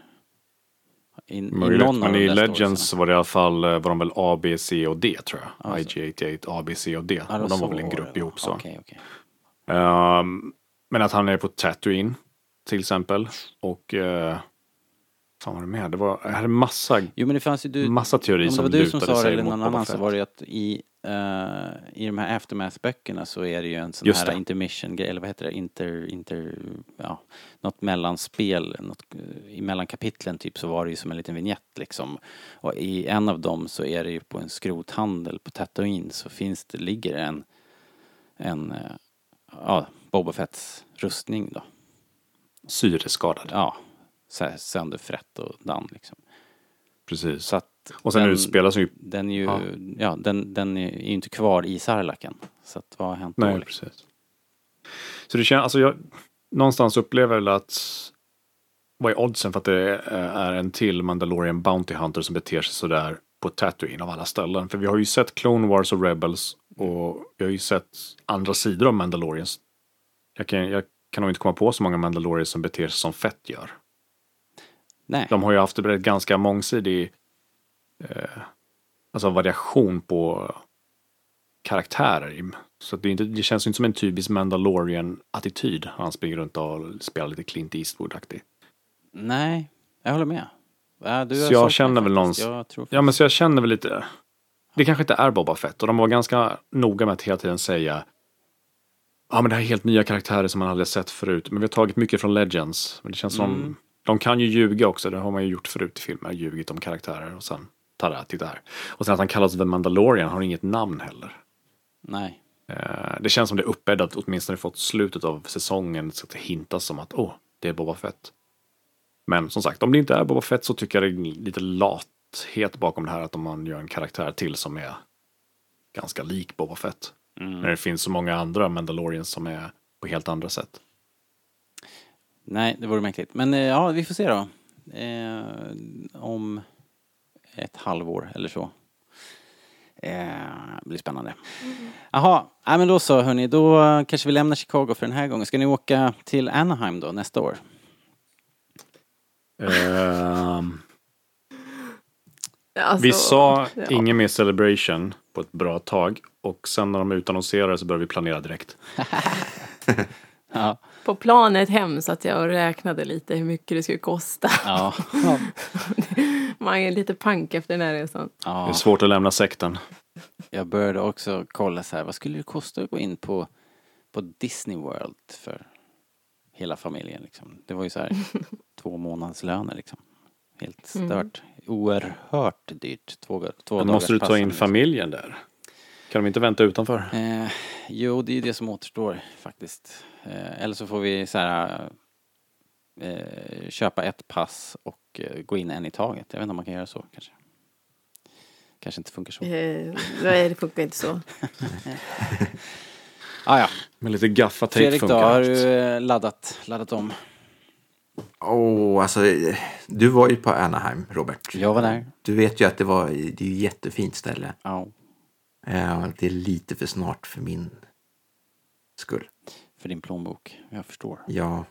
I, i Möjligt, någon av men i Legends var det i alla fall eh, var de väl A, B, C och D tror jag. Alltså. IG-88, A, B, C och D. Ja, och de var väl en grupp ihop så. Okej, okej. Ehm, men att han är på Tatooine till exempel. Och uh, fan var det mer? Det var, jag hade massa, Jo men det fanns ju du, massa teorier om det som var du som lutade sa det sig eller mot någon Boba annan så Fett. var det ju att i, eh, i de här Aftermath-böckerna så är det ju en sån Just här det. intermission-grej, eller vad heter det, inter, inter, ja, något mellanspel, något, eh, i mellankapitlen typ så var det ju som en liten vignett liksom. Och i en av dem så är det ju på en skrothandel på Tatooine så finns det, ligger en, en, eh, ja, Boba Fetts rustning då. Syreskadad. Ja, så här sönderfrätt och dan liksom. Precis. Så att Och sen den- utspelas ju... Den är ju, Ja. ja, den, den är ju inte kvar i Sarlaken. Så att vad har hänt Nej, då? liksom? precis. Så det känns, alltså jag någonstans upplever väl att vad är oddsen för att det är en till Mandalorian Bounty Hunter som beter sig sådär på Tatooine av alla ställen? För vi har ju sett Clone Wars och Rebels och vi har ju sett andra sidor av Mandalorians. Jag kan, jag kan nog inte komma på så många Mandalorians som beter sig som Fett gör. Nej. De har ju haft ett ganska mångsidig eh, alltså variation på karaktärer. Så det, inte, det känns inte som en typisk Mandalorian-attityd. Han springer runt och spelar lite Clint Eastwood-aktig. Nej. Jag håller med. Har Så jag känner väl faktiskt. någons- Jag tror Ja, men så jag känner väl lite... Det kanske inte är Boba Fett. Och de var ganska noga med att hela tiden säga Ja, men det här är helt nya karaktärer som man aldrig sett förut. Men vi har tagit mycket från Legends. Men det känns som Mm. De kan ju ljuga också. Det har man ju gjort förut i filmer. Ljugit om karaktärer och sen tada, titta här. Och sen att han kallas The Mandalorian har inget namn heller. Nej. Eh, Det känns som det är uppbäddat, åtminstone fått slutet av säsongen, så att det hintas som att åh, det är Boba Fett. Men som sagt, om det inte är Boba Fett så tycker jag det är lite lathet bakom det här att om man gör en karaktär till som är ganska lik Boba Fett. När det finns så många andra Mandalorians som är på helt andra sätt. Nej, det vore märkligt. Men eh, ja, vi får se då. Eh, om ett halvår eller så. Eh, det blir spännande. Jaha, nej men då så hörni, då kanske vi lämnar Chicago för den här gången. Ska ni åka till Anaheim då nästa år? Ehm, Alltså, vi sa ja. ingen mer Celebration på ett bra tag. Och sen när de utannonserade så började vi planera direkt. *laughs* Ja. På planet hem satt jag och räknade lite hur mycket det skulle kosta. Ja. *laughs* Man är lite pank efter den här resan. Det är ja. svårt att lämna sekten. Jag började också kolla så här, vad skulle det kosta att gå in på, på Disney World för hela familjen liksom. Det var ju så här *laughs* två månadslöner liksom. Helt stört. Oerhört dyrt. Två, två Men måste du ta in liksom. familjen där? Kan de inte vänta utanför? Eh, jo, det är ju det som återstår faktiskt. Eh, eller så får vi så här eh, köpa ett pass och eh, gå in en i taget. Jag vet inte om man kan göra så kanske. Kanske inte funkar så. Eh, nej, det funkar inte så. *laughs* Ah, ja. Med lite gaffatejp Fredrik då, funkar har allt. du eh, laddat, laddat om? Åh, alltså, du var ju på Anaheim, Robert. Jag var där. Du vet ju att det var det är ju ett jättefint ställe. Ja, Eh, Det är lite för snart för min skull. för din plånbok. Jag förstår. Ja,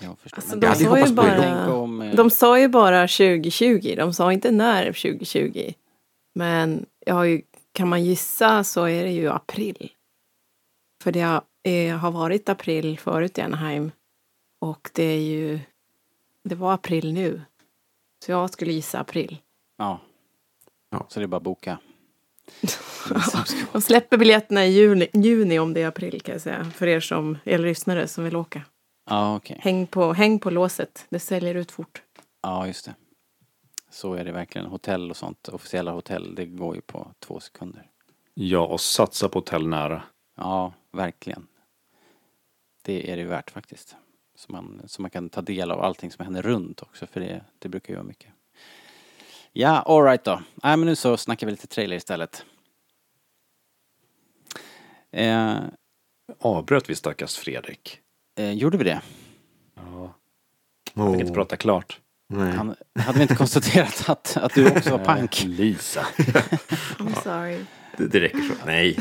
Jag förstår. Alltså, Men de sa ju bara... om... eh, De sa ju bara 2020, de sa inte när 2020. Men jag har ju, kan man gissa så är det ju april. För det har, eh, har varit april förut i Anaheim. Och det är ju, det var april nu. Så jag skulle gissa april. Ja. Ja. Så det är bara att boka. *laughs* De släpper biljetterna i juni, juni om det är april kan jag säga. För er som, eller lyssnare som vill åka. Ja, okej. Häng på, häng på låset, det säljer ut fort. Ja, just det. Så är det verkligen. Hotell och sånt, officiella hotell, det går ju på två sekunder. Ja, och satsa på hotell nära. Ja, verkligen. Det är det ju värt faktiskt. Så man, så man kan ta del av allting som händer runt också, för det, det brukar ju vara mycket. Ja, alright då. Nej, men nu så snackar vi lite trailer istället. Eh, Avbröt vi stackars Fredrik? eh, gjorde vi det? Ja. oh, Fick inte prata klart. nej. Han, hade vi inte konstaterat att, att du också var pank? Lisa. *laughs* I'm sorry. det, det räcker så. Nej.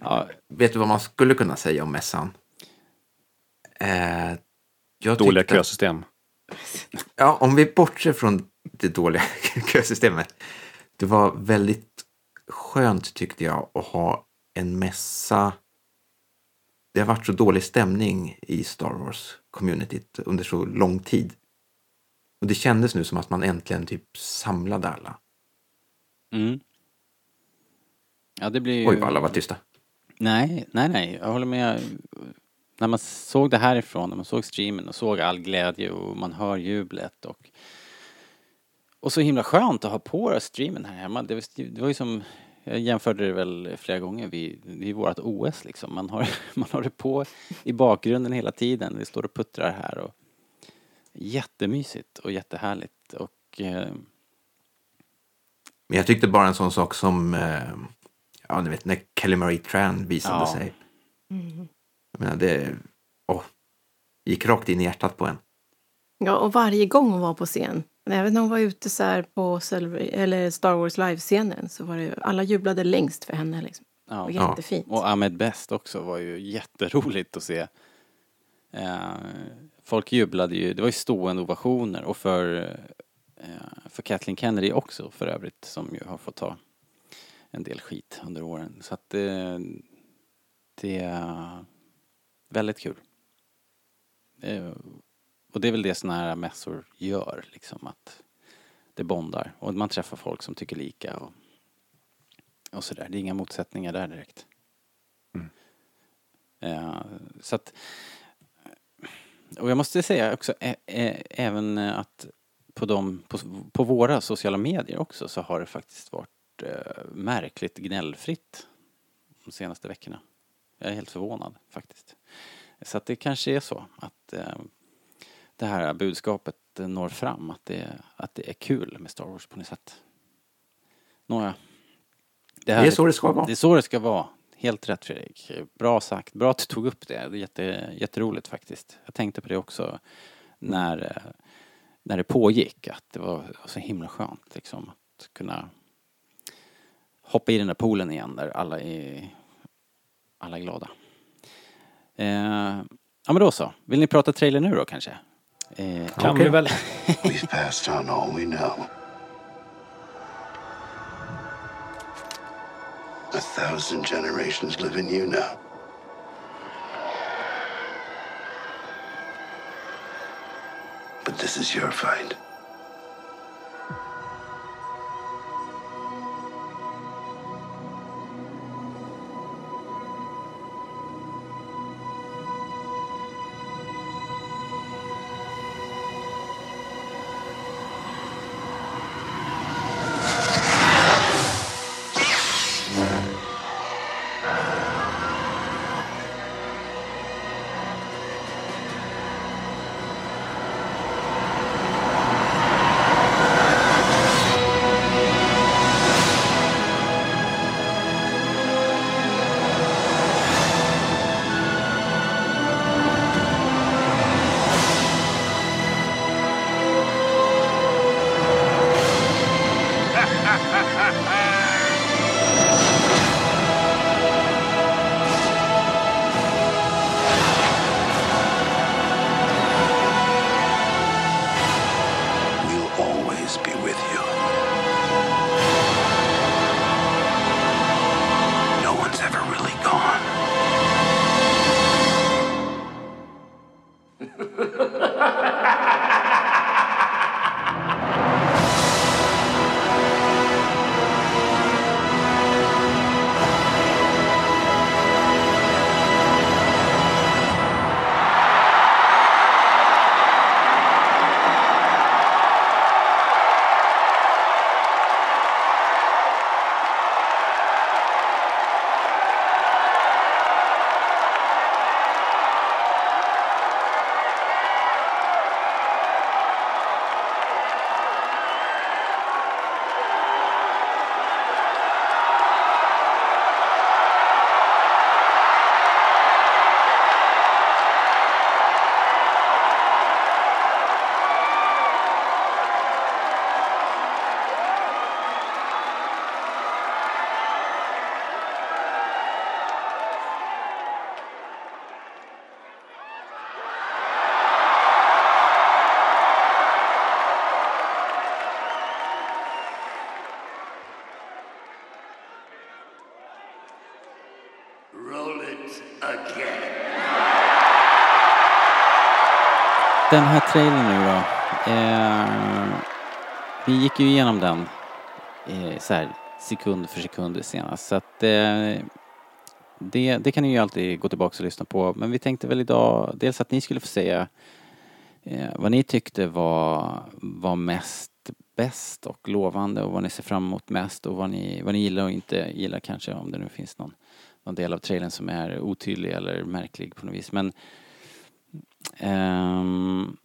Ja, Vet du vad man skulle kunna säga om mässan? Eh, jag Dåliga kösystem. Ja, om vi bortser från det dåliga *laughs* kösystemet. Det var väldigt skönt tyckte jag att ha en mässa. Det har varit så dålig stämning i Star Wars-communityt under så lång tid. Och det kändes nu som att man äntligen typ samlade alla. mm. ja det blir ju... Oj, vad alla var tysta. Nej, nej, nej. Jag håller med. När man såg det härifrån, när man såg streamen och såg all glädje och man hör jublet och och så himla skönt att ha på streamen här hemma. Det var, det var ju som, jag jämförde det väl flera gånger vid, vid vårt OS liksom. Man har, *laughs* man har det på i bakgrunden hela tiden. Det står och puttrar här och jättemysigt och jättehärligt och eh, Men jag tyckte bara en sån sak som, eh, ja ni vet när Kelly Marie Tran visade Ja. sig. Jag menar, det åh, gick rakt in i hjärtat på en. Ja, och varje gång hon var på scen, även när hon var ute så här på eller Star Wars live-scenen, så var det alla jublade längst för henne. Liksom. Ja. jättefint. Och Ahmed Best också var ju jätteroligt att se. Eh, folk jublade ju, det var ju stående ovationer och för, eh, för Kathleen Kennedy också för övrigt som ju har fått ta en del skit under åren. Så att det, det väldigt kul. Eh, och det är väl det sådana här mässor gör, liksom att det bondar. Och man träffar folk som tycker lika och, och sådär. Det är inga motsättningar där direkt. Eh, så att, och jag måste säga också ä, ä, även att på, de, på, på våra sociala medier också så har det faktiskt varit eh, märkligt gnällfritt de senaste veckorna. Jag är helt förvånad faktiskt. Så att det kanske är så att eh, det här budskapet når fram, att det, att det är kul med Star Wars på något sätt. Nåja. Det är så det ska vara. Det är så det ska vara. Helt rätt Fredrik. Bra sagt. Bra att du tog upp det. Det är jätte, jätteroligt faktiskt. Jag tänkte på det också när, eh, när det pågick. Att det var så himla skönt liksom att kunna hoppa i den där poolen igen där alla är, alla är glada. Eh, ja men då så. Vill ni prata trailer nu då kanske? Eh, Kan Okej. vi väl? *laughs* We've passed on all we know. A thousand generations live in you now. But this is your fight. Den här trailern nu då. Eh, vi gick ju igenom den eh, så här sekund för sekund senast. Så att eh, det, det kan ni ju alltid gå tillbaka och lyssna på. Men vi tänkte väl idag dels att ni skulle få säga eh, vad ni tyckte var, var mest bäst och lovande och vad ni ser fram emot mest och vad ni, vad ni gillar och inte gillar kanske om det nu finns någon, någon del av trailern som är otydlig eller märklig på något vis. Men Ehm,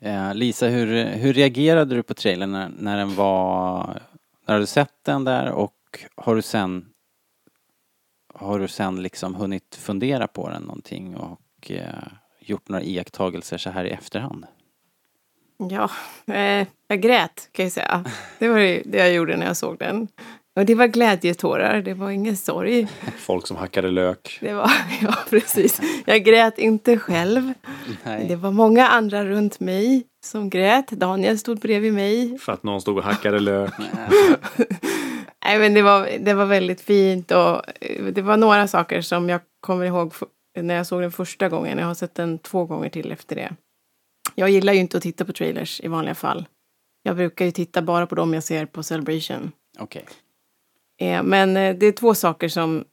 eh, Lisa, hur, hur reagerade du på trailern när, när den var... När du sett den där och har du sen... Har du sen liksom hunnit fundera på den någonting och eh, gjort några iakttagelser så här i efterhand? Ja, eh, jag grät kan jag säga. Det var det jag gjorde när jag såg den. Och det var glädjetårar, det var ingen sorg. Folk som hackade lök. Det var, *laughs* ja precis. Jag grät inte själv. Det var många andra runt mig som grät. Daniel stod bredvid mig. För att någon stod och hackade lök. *laughs* Nej men det var, det var väldigt fint och eh, det var några saker som jag kommer ihåg när jag såg den första gången. Jag har sett den två gånger till efter det. Jag gillar ju inte att titta på trailers i vanliga fall. Jag brukar ju titta bara på dem jag ser på Celebration. Okej. Eh, men eh, det är två saker som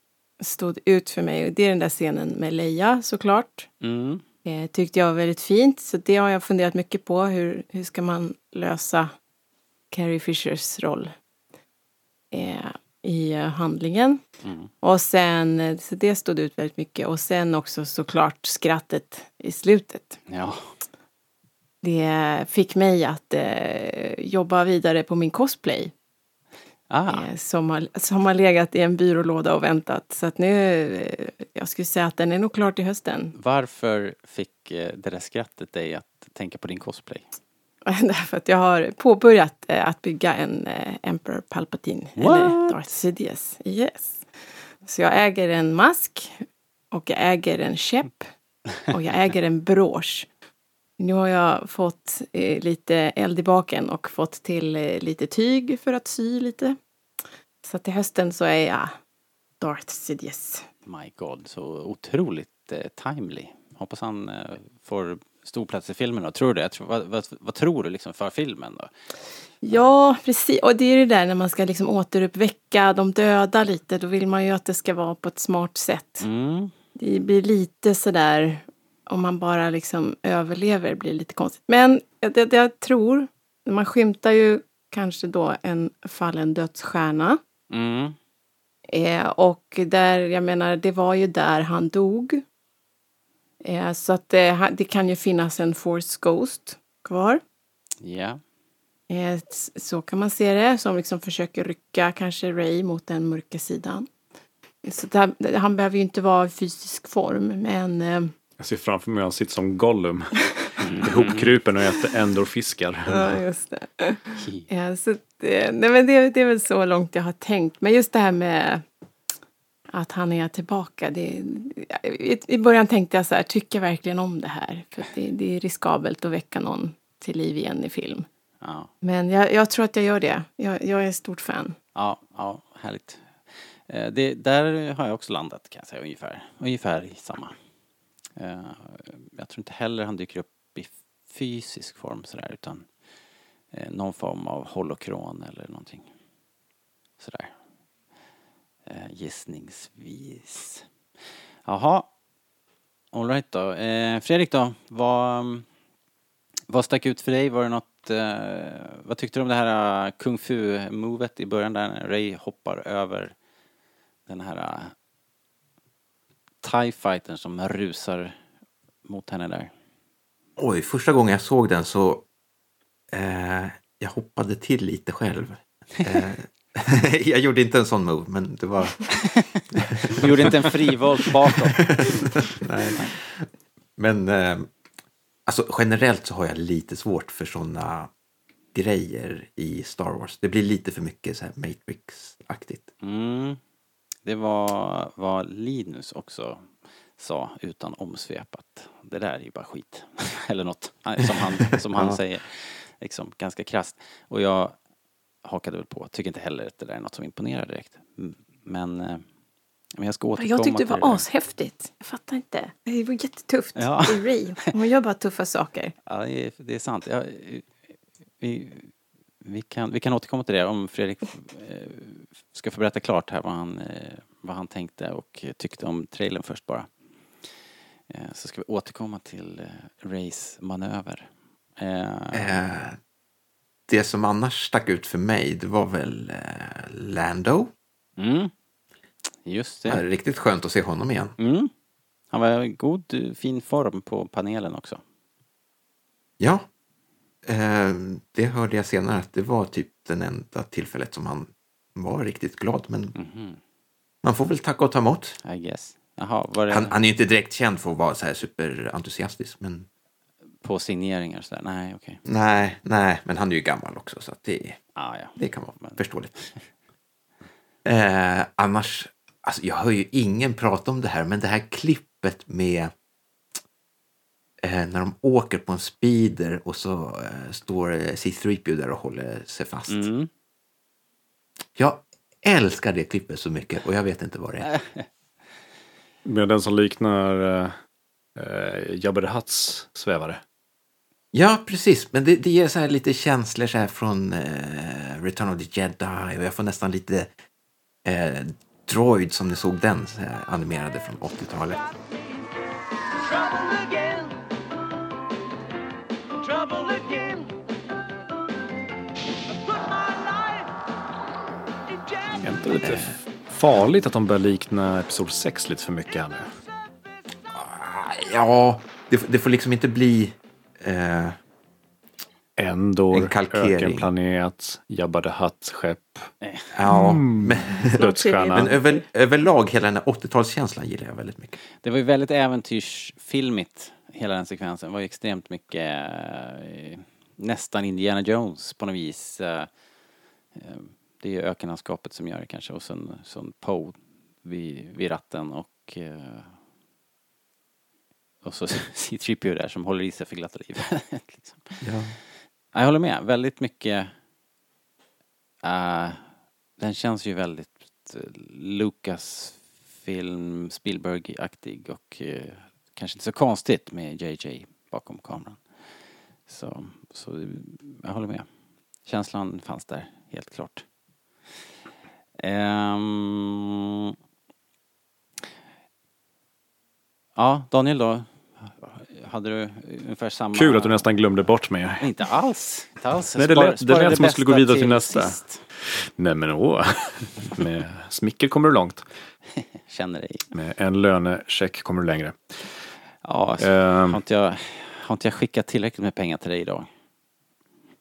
stod ut för mig. Det är den där scenen med Leia såklart. Mm. Eh, tyckte jag var väldigt fint. Så det har jag funderat mycket på. Hur, hur ska man lösa Carrie Fishers roll i handlingen? Mm. Och sen, så det stod ut väldigt mycket. Och sen också såklart skrattet i slutet. Ja. Det fick mig att eh, jobba vidare på min cosplay. Ah. Eh, som, har, som har legat i en byrålåda och väntat. Så att nu, eh, jag skulle säga att den är nog klar till hösten. Varför fick eh, det där skrattet dig att tänka på din cosplay? *laughs* Därför att jag har påbörjat eh, att bygga en eh, Emperor Palpatine. Eller What? Darth Sidious. Yes. Så jag äger en mask. Och jag äger en käpp. Och jag äger en brosch. Nu har jag fått eh, lite eld i baken och fått till eh, lite tyg för att sy lite. Så till hösten så är jag Darth Sidious. My God, så otroligt eh, timely. Hoppas han eh, får stor plats i filmen då. Tror du det? Tror, vad, vad, vad tror du liksom för filmen då? Ja, precis. Och det är det där när man ska liksom återuppväcka de döda lite. Då vill man ju att det ska vara på ett smart sätt. Mm. Det blir lite sådär, om man bara liksom överlever, blir lite konstigt. Men det, jag tror, man skymtar ju kanske då en fallen dödsstjärna. Mm. Eh, och där, jag menar, det var ju där han dog. Eh, så att det, ha- det kan ju finnas en Force Ghost kvar. Ja. Eh, s- så kan man se det, som liksom försöker rycka kanske Ray mot den mörka sidan. Så där, han behöver ju inte vara i fysisk form, men eh, Jag ser framför mig att han sitter som Gollum. *laughs* Ihopkrupen och äter ändorfiskar. Ja, just det. Ja, så det, nej, men det, det är väl så långt jag har tänkt. Men just det här med att han är tillbaka. Det, i, I början tänkte jag så här, tycker jag verkligen om det här? För att det, det är riskabelt att väcka någon till liv igen i film. Ja. Men jag, jag tror att jag gör det. Jag, jag är stort fan. Ja, ja, härligt. Eh, Det, där har jag också landat kan jag säga ungefär. Ungefär i samma. Eh, jag tror inte heller han dyker upp i fysisk form sådär utan eh, någon form av holokron eller någonting. Sådär. Eh, gissningsvis. Jaha. Alright då. Fredrik då, vad, vad stack ut för dig? Var det något, vad tyckte du om det här kung fu-movet i början där Ray hoppar över den här TIE fightern som rusar mot henne där? Oj, första gången jag såg den så eh, jag hoppade till lite själv. Eh, *laughs* jag gjorde inte en sån move, men det var... *laughs* Du gjorde inte en frivolt bakåt? *laughs* Nej. Men eh, alltså, generellt så har jag lite svårt för såna grejer i Star Wars. Det blir lite för mycket Matrix-aktigt. Mm. Det var vad Linus också sa utan omsvepat. Det där är ju bara skit. *laughs* Eller något som han, som han *laughs* Ja. säger. Liksom ganska krasst. Och jag hakade väl på. Tycker inte heller att det där är något som imponerar direkt. Men, eh, men jag ska återkomma Jag tyckte det var ashäftigt. Jag fattar inte. Det var jättetufft. Ja. Det är Ray. Hon gör bara tuffa saker. *laughs* Ja, det är, det är sant. Ja, vi, vi, kan, vi kan återkomma till det om Fredrik eh, ska få berätta klart här vad han, eh, vad han tänkte och tyckte om trailern först bara. Eh, så ska vi återkomma till Rays manöver. Det som annars stack ut för mig, det var väl Lando. mm, just Det är det. riktigt skönt att se honom igen. Mm. Han var i god, fin form på panelen också. Ja, eh, det hörde jag senare att det var typ den enda tillfället som han var riktigt glad. Men Mhm. man får väl tacka och ta emot. I guess. Var det Han, han är ju inte direkt känd för att vara så här superentusiastisk. Men på signeringar och sådär? Nej, okej. nej, nej, men han är ju gammal också så det, Ah, ja. det kan vara Men- förståeligt. Eh, annars, alltså jag hör ju ingen prata om det här, men det här klippet med när de åker på en speeder och så eh, står eh, C3PO där och håller sig fast. Mm. Jag älskar det klippet så mycket och jag vet inte vad det är. *laughs* Med den som liknar uh, Jabba the Hutts svävare. Ja, precis. Men det, det ger så här lite känslor så här från eh, Return of the Jedi och jag får nästan lite eh, Droid som ni såg den eh, animerade från 80-talet. Är det lite f- farligt att de börjar likna Episod 6 lite för mycket här nu? Ja, det, det får liksom inte bli... Eh, Endor, En kalkering. ökenplanet, Jabba the Hutt-skepp, ja, men, *laughs* dödsstjärna. men över, överlag hela den här 80-talskänslan gillar jag väldigt mycket. Det var ju väldigt äventyrsfilmigt, hela den sekvensen. Det var ju extremt mycket eh, nästan Indiana Jones på något vis. Eh, eh, det är ökenlandskapet som gör det kanske och sen, sen Poe vid, vid ratten och eh, och så *laughs* C-3PO där som håller i sig för glatta livet. *laughs* liksom. Ja. Ja, Jag håller med. Väldigt mycket... eh, den känns ju väldigt uh, Lucas-film, Spielberg-aktig och eh, kanske inte så konstigt med JJ bakom kameran. Så, så jag håller med. Känslan fanns där, helt klart. Ehm, ja, Daniel då? Hade du ungefär samma... Kul att du nästan glömde bort mig. Inte alls. Inte alls. Nej, det lät- det lät som att skulle gå vidare till nästa. sist. Nej men åh, med smicker kommer du långt. *laughs* Känner dig. Med en lönecheck kommer du längre. Ja, Ehm. har, inte jag, har inte jag skickat tillräckligt med pengar till dig idag?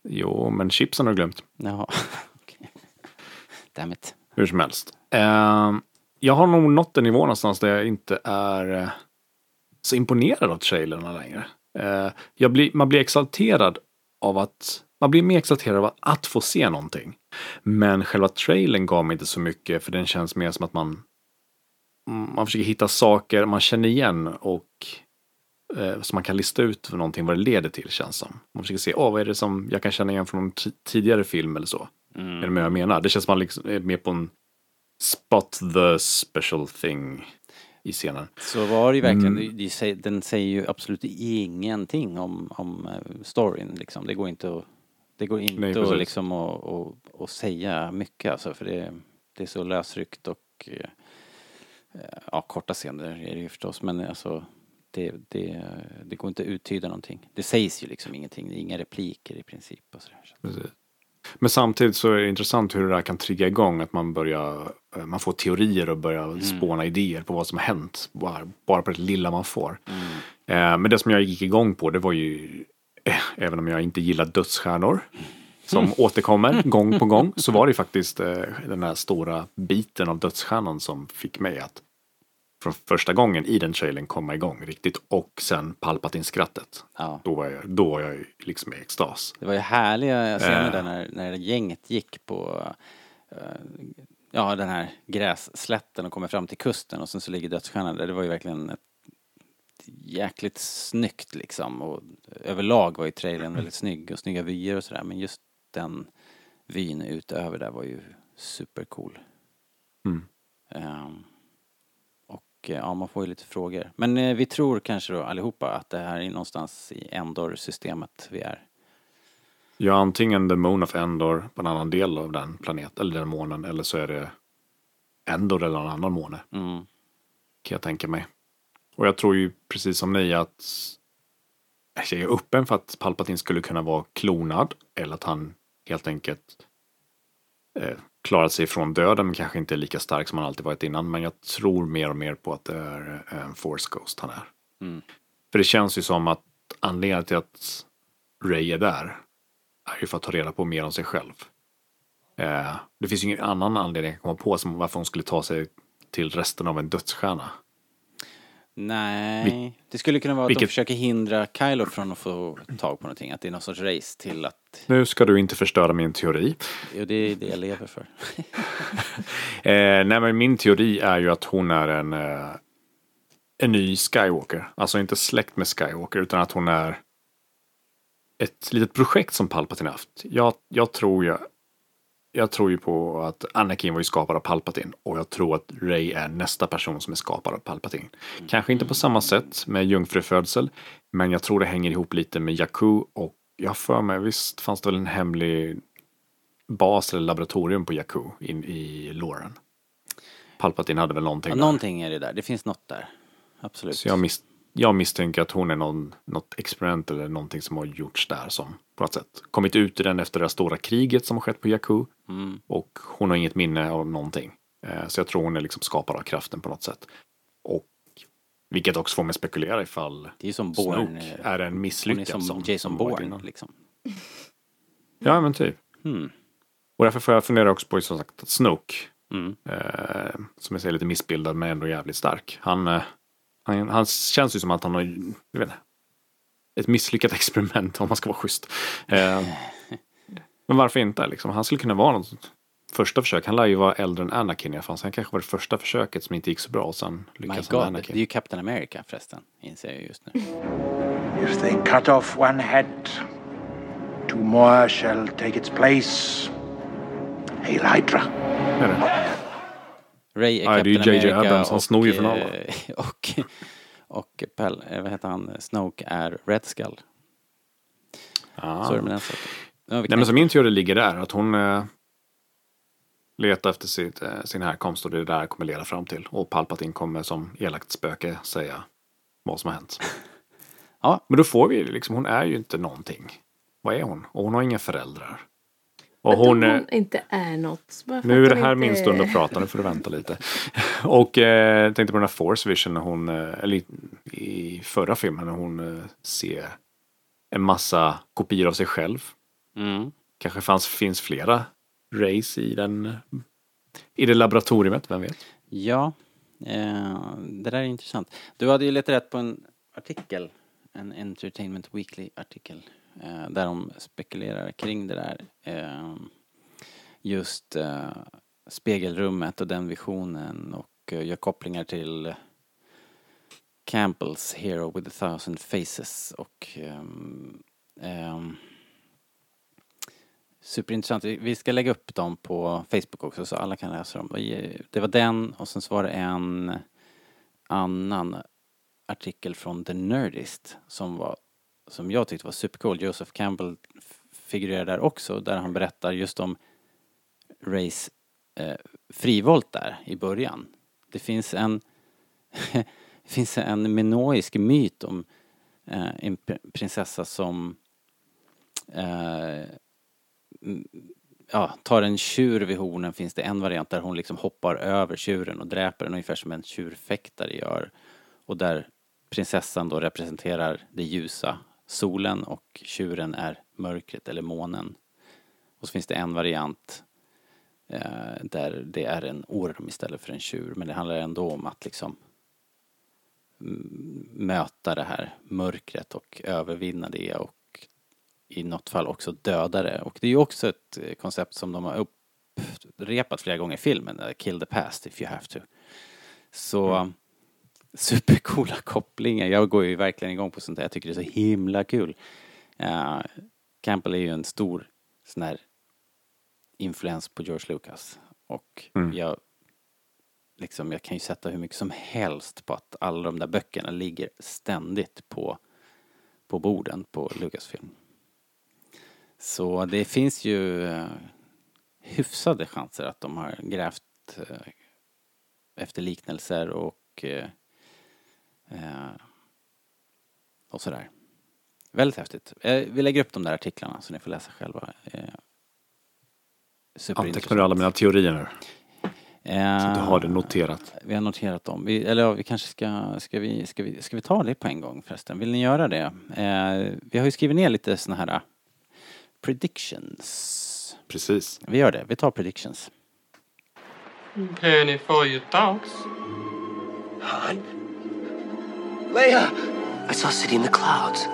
Jo, men chipsen har du glömt. Jaha. *laughs* Okej. Damn it. Hur som helst. Eh, jag har nog nått en nivå någonstans där jag inte är eh, så imponerad av trailerna längre. Eh, jag blir, man blir exalterad av att man blir mer exalterad av att, att få se någonting. Men själva trailern gav mig inte så mycket för den känns mer som att man man försöker hitta saker man känner igen och eh, som man kan lista ut för någonting vad det leder till känns som. Man försöker se, åh vad är det som jag kan känna igen från en tidigare film eller så. Är det vad jag menar? Det känns som man liksom är med på en spot the special thing i scenen. Så var det ju verkligen. Mm. Säger- Den säger ju absolut ingenting om, om eh, storyn liksom. Det går inte att, det går inte Nej, att, liksom att, att, att säga mycket alltså. För det, det är så lösryckt och eh, ja, korta scener är det ju förstås. Men alltså det, det, det går inte att uttyda någonting. Det sägs ju liksom ingenting. Det är inga repliker i princip och sådär. Så. Precis. Men samtidigt så är det intressant hur det där kan trigga igång. Att man börjar, eh, man får teorier och börjar spåna idéer på vad som har hänt. Bara, bara på det lilla man får. Eh, men det som jag gick igång på det var ju, eh, även om jag inte gillar dödsstjärnor. Som återkommer *laughs* gång på gång. Så var det ju faktiskt eh, den här stora biten av dödsstjärnan som fick mig att från första gången i den trailern komma igång riktigt. Och sen Palpatine-skrattet. Ja. Då var jag, då var jag liksom i extas. Det var ju härliga scener Eh. där när, när gänget gick på eh, ja, den här grässlätten och kommer fram till kusten och sen så ligger dödsstjärnan där. Det var ju verkligen ett jäkligt snyggt liksom och överlag var ju trailern väldigt snygg och snygga vyer och sådär men just den vyn utöver där var ju supercool. Mm. Eh, ja, man får ju lite frågor. Men eh, vi tror kanske då allihopa att det här är någonstans i Endor-systemet vi är. Ja, antingen The Moon of Endor på en annan del av den planeten, eller den månen, eller så är det Endor eller en annan måne, Mm. kan jag tänka mig. Och jag tror ju precis som ni att jag är öppen för att Palpatine skulle kunna vara klonad, eller att han helt enkelt eh, klarat sig från döden, men kanske inte är lika stark som han alltid varit innan. Men jag tror mer och mer på att det är en Force Ghost han är. Mm. För det känns ju som att anledningen till att Ray är där är ju för att ta reda på mer om sig själv. Eh, det finns ju ingen annan anledning att komma på som varför hon skulle ta sig till resten av en dödsstjärna. Nej, det skulle kunna vara att de försöker hindra Kylo från att få tag på någonting. Att det är någon sorts race till att, Nu ska du inte förstöra min teori. jo det är det jag lever för. *laughs* Eh, nej, men min teori är ju att hon är en, eh, en ny Skywalker. Alltså inte släkt med Skywalker, utan att hon är ett litet projekt som Palpatine haft. Jag, jag tror ju jag tror ju på att Anakin var ju skapad av Palpatine och jag tror att Rey är nästa person som är skapad av Palpatine. Kanske inte på samma sätt med jungfrufödsel, men jag tror det hänger ihop lite med Jakku och jag för mig, visst fanns det väl en hemlig bas eller laboratorium på Jakku in i Loren. Palpatine hade väl någonting Ja, där. någonting är det där. Det finns något där. Absolut. Så jag, mis jag misstänker att hon är någon, något experiment eller någonting som har gjorts där som på något sätt kommit ut i den efter det stora kriget som har skett på Jakku. Mm. Och hon har inget minne av någonting. Eh, Så jag tror hon är liksom skapad av kraften på något sätt. Och vilket också får mig spekulera ifall Det är som Bourne. Snoke eh, är en misslyckad som, som Jason Bourne liksom. *laughs* Ja men typ. Hmm. Och därför får jag fundera också på som sagt att Snoke, Mm. eh, som jag säger lite missbildad men ändå jävligt stark. Han, eh, han, han känns ju som att han har, jag vet inte, ett misslyckat *laughs* experiment om man ska vara schysst. Eh, men varför inte liksom? Han skulle kunna vara något första försök. Han lär ju vara äldre än Anakin i alla fall. Så han kanske var det första försöket som inte gick så bra och sen lyckades han med God, det Anakin. är ju Captain America förresten, inser jag just nu. If they cut off one head, two more shall take its place. Hail Hydra. Är det? Ray är Ja, det är ju Captain J.J. Abrams, han och, snor ju från alla. eh, *laughs* Och, och Pell, eh, vad heter han, Snoke är Red Skull. Ah. Så är det med den saken. Nej, men så min teori ligger där. Att hon eh, letar efter sitt, eh, sin härkomst och det där kommer leda fram till. Och Palpatine kommer som elakt spöke säga vad som har hänt. *laughs* Ja. Men då får vi liksom, hon är ju inte någonting. Vad är hon? Och hon har inga föräldrar. Och hon, hon, inte är något. Nu är det här inte- min stund att prata, nu får du vänta lite. *laughs* Och eh, tänkte på den här Force Vision när hon, eh, eller i, förra filmen när hon eh, ser en massa kopior av sig själv. Mm. Kanske fanns, finns flera race i den i det laboratoriet, vem vet? Ja, eh, det där är intressant. Du hade ju letat rätt på en artikel, en Entertainment Weekly-artikel, eh, Eh, där de spekulerar kring det där. Eh, just eh, spegelrummet och den visionen och eh, gör kopplingar till Campbells Hero with a thousand faces och eh, eh, Superintressant. Vi- ska lägga upp dem på Facebook också så alla kan läsa dem. Det var den och sen så var det en annan artikel från The Nerdist som var som jag tyckte var supercool. Joseph Campbell figurerar där också där han berättar just om Rays eh, frivolt där i början. Det finns en *laughs* det finns en minoisk myt om eh, en prinsessa som eh, ja, tar en tjur vid hornen finns det en variant där hon liksom hoppar över tjuren och dräper den ungefär som en tjurfäktare gör. Och där prinsessan då representerar det ljusa, solen och tjuren är mörkret eller månen. Och så finns det en variant eh, där det är en orm istället för en tjur. Men det handlar ändå om att liksom möta det här mörkret och övervinna det och i något fall också döda det. Och det är ju också ett eh, koncept som de har upprepat flera gånger i filmen, eh, Kill the past if you have to. Så mm supercoola kopplingar. Jag går ju verkligen igång på sånt där. Jag tycker det är så himla kul. Uh, Campbell är ju en stor sån här influens på George Lucas. Och Mm. jag liksom, jag kan ju sätta hur mycket som helst på att alla de där böckerna ligger ständigt på, på borden på Lucasfilm. Så det finns ju eh, hyfsade chanser att de har grävt eh, efter liknelser och eh, eh, och sådär. Väldigt häftigt. Eh, vi lägger upp de där artiklarna så ni får läsa själva. Eh, Antecknar du alla mina teorier nu? Eh, Så du har det noterat. Vi har noterat dem. Vi, eller ja, vi kanske ska, ska vi, ska vi, ska vi ta det på en gång förresten? Vill ni göra det? Eh, vi har ju skrivit ner lite såna här uh, predictions. Precis. Vi gör det, vi tar predictions. Penny for your thoughts. Han? Leia! I saw a city in the clouds.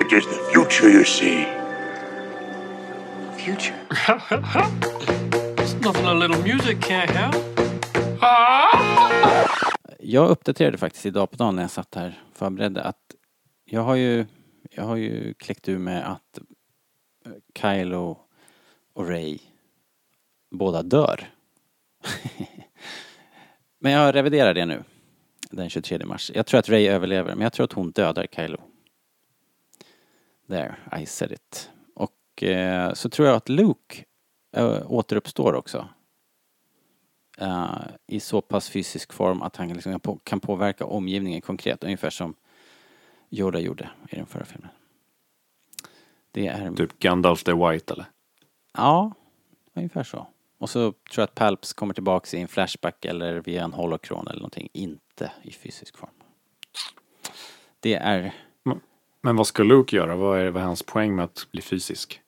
It is the future you see. Future? *laughs* It's nothing a little music can't help. Jag uppdaterade faktiskt idag på dagen när jag satt här och förberedde att jag har ju, jag har ju kläckt ur med att eh, Kylo och Ray båda dör. *laughs* men jag reviderar det nu. Den 23 mars. Jag tror att Ray överlever, men jag tror att hon dödar Kylo. There, I said it. Och eh, så tror jag att Luke äh, återuppstår också. Eh, I så pass fysisk form att han liksom kan, på, kan påverka omgivningen konkret, ungefär som Yoda gjorde i den förra filmen. Det är... Typ Gandalf the White eller? Ja, ungefär så. Och så tror jag att Palps kommer tillbaks i en flashback eller via en holokron eller någonting, inte i fysisk form. Det är... Men vad ska Luke göra? Vad är, vad är hans poäng med att bli fysisk?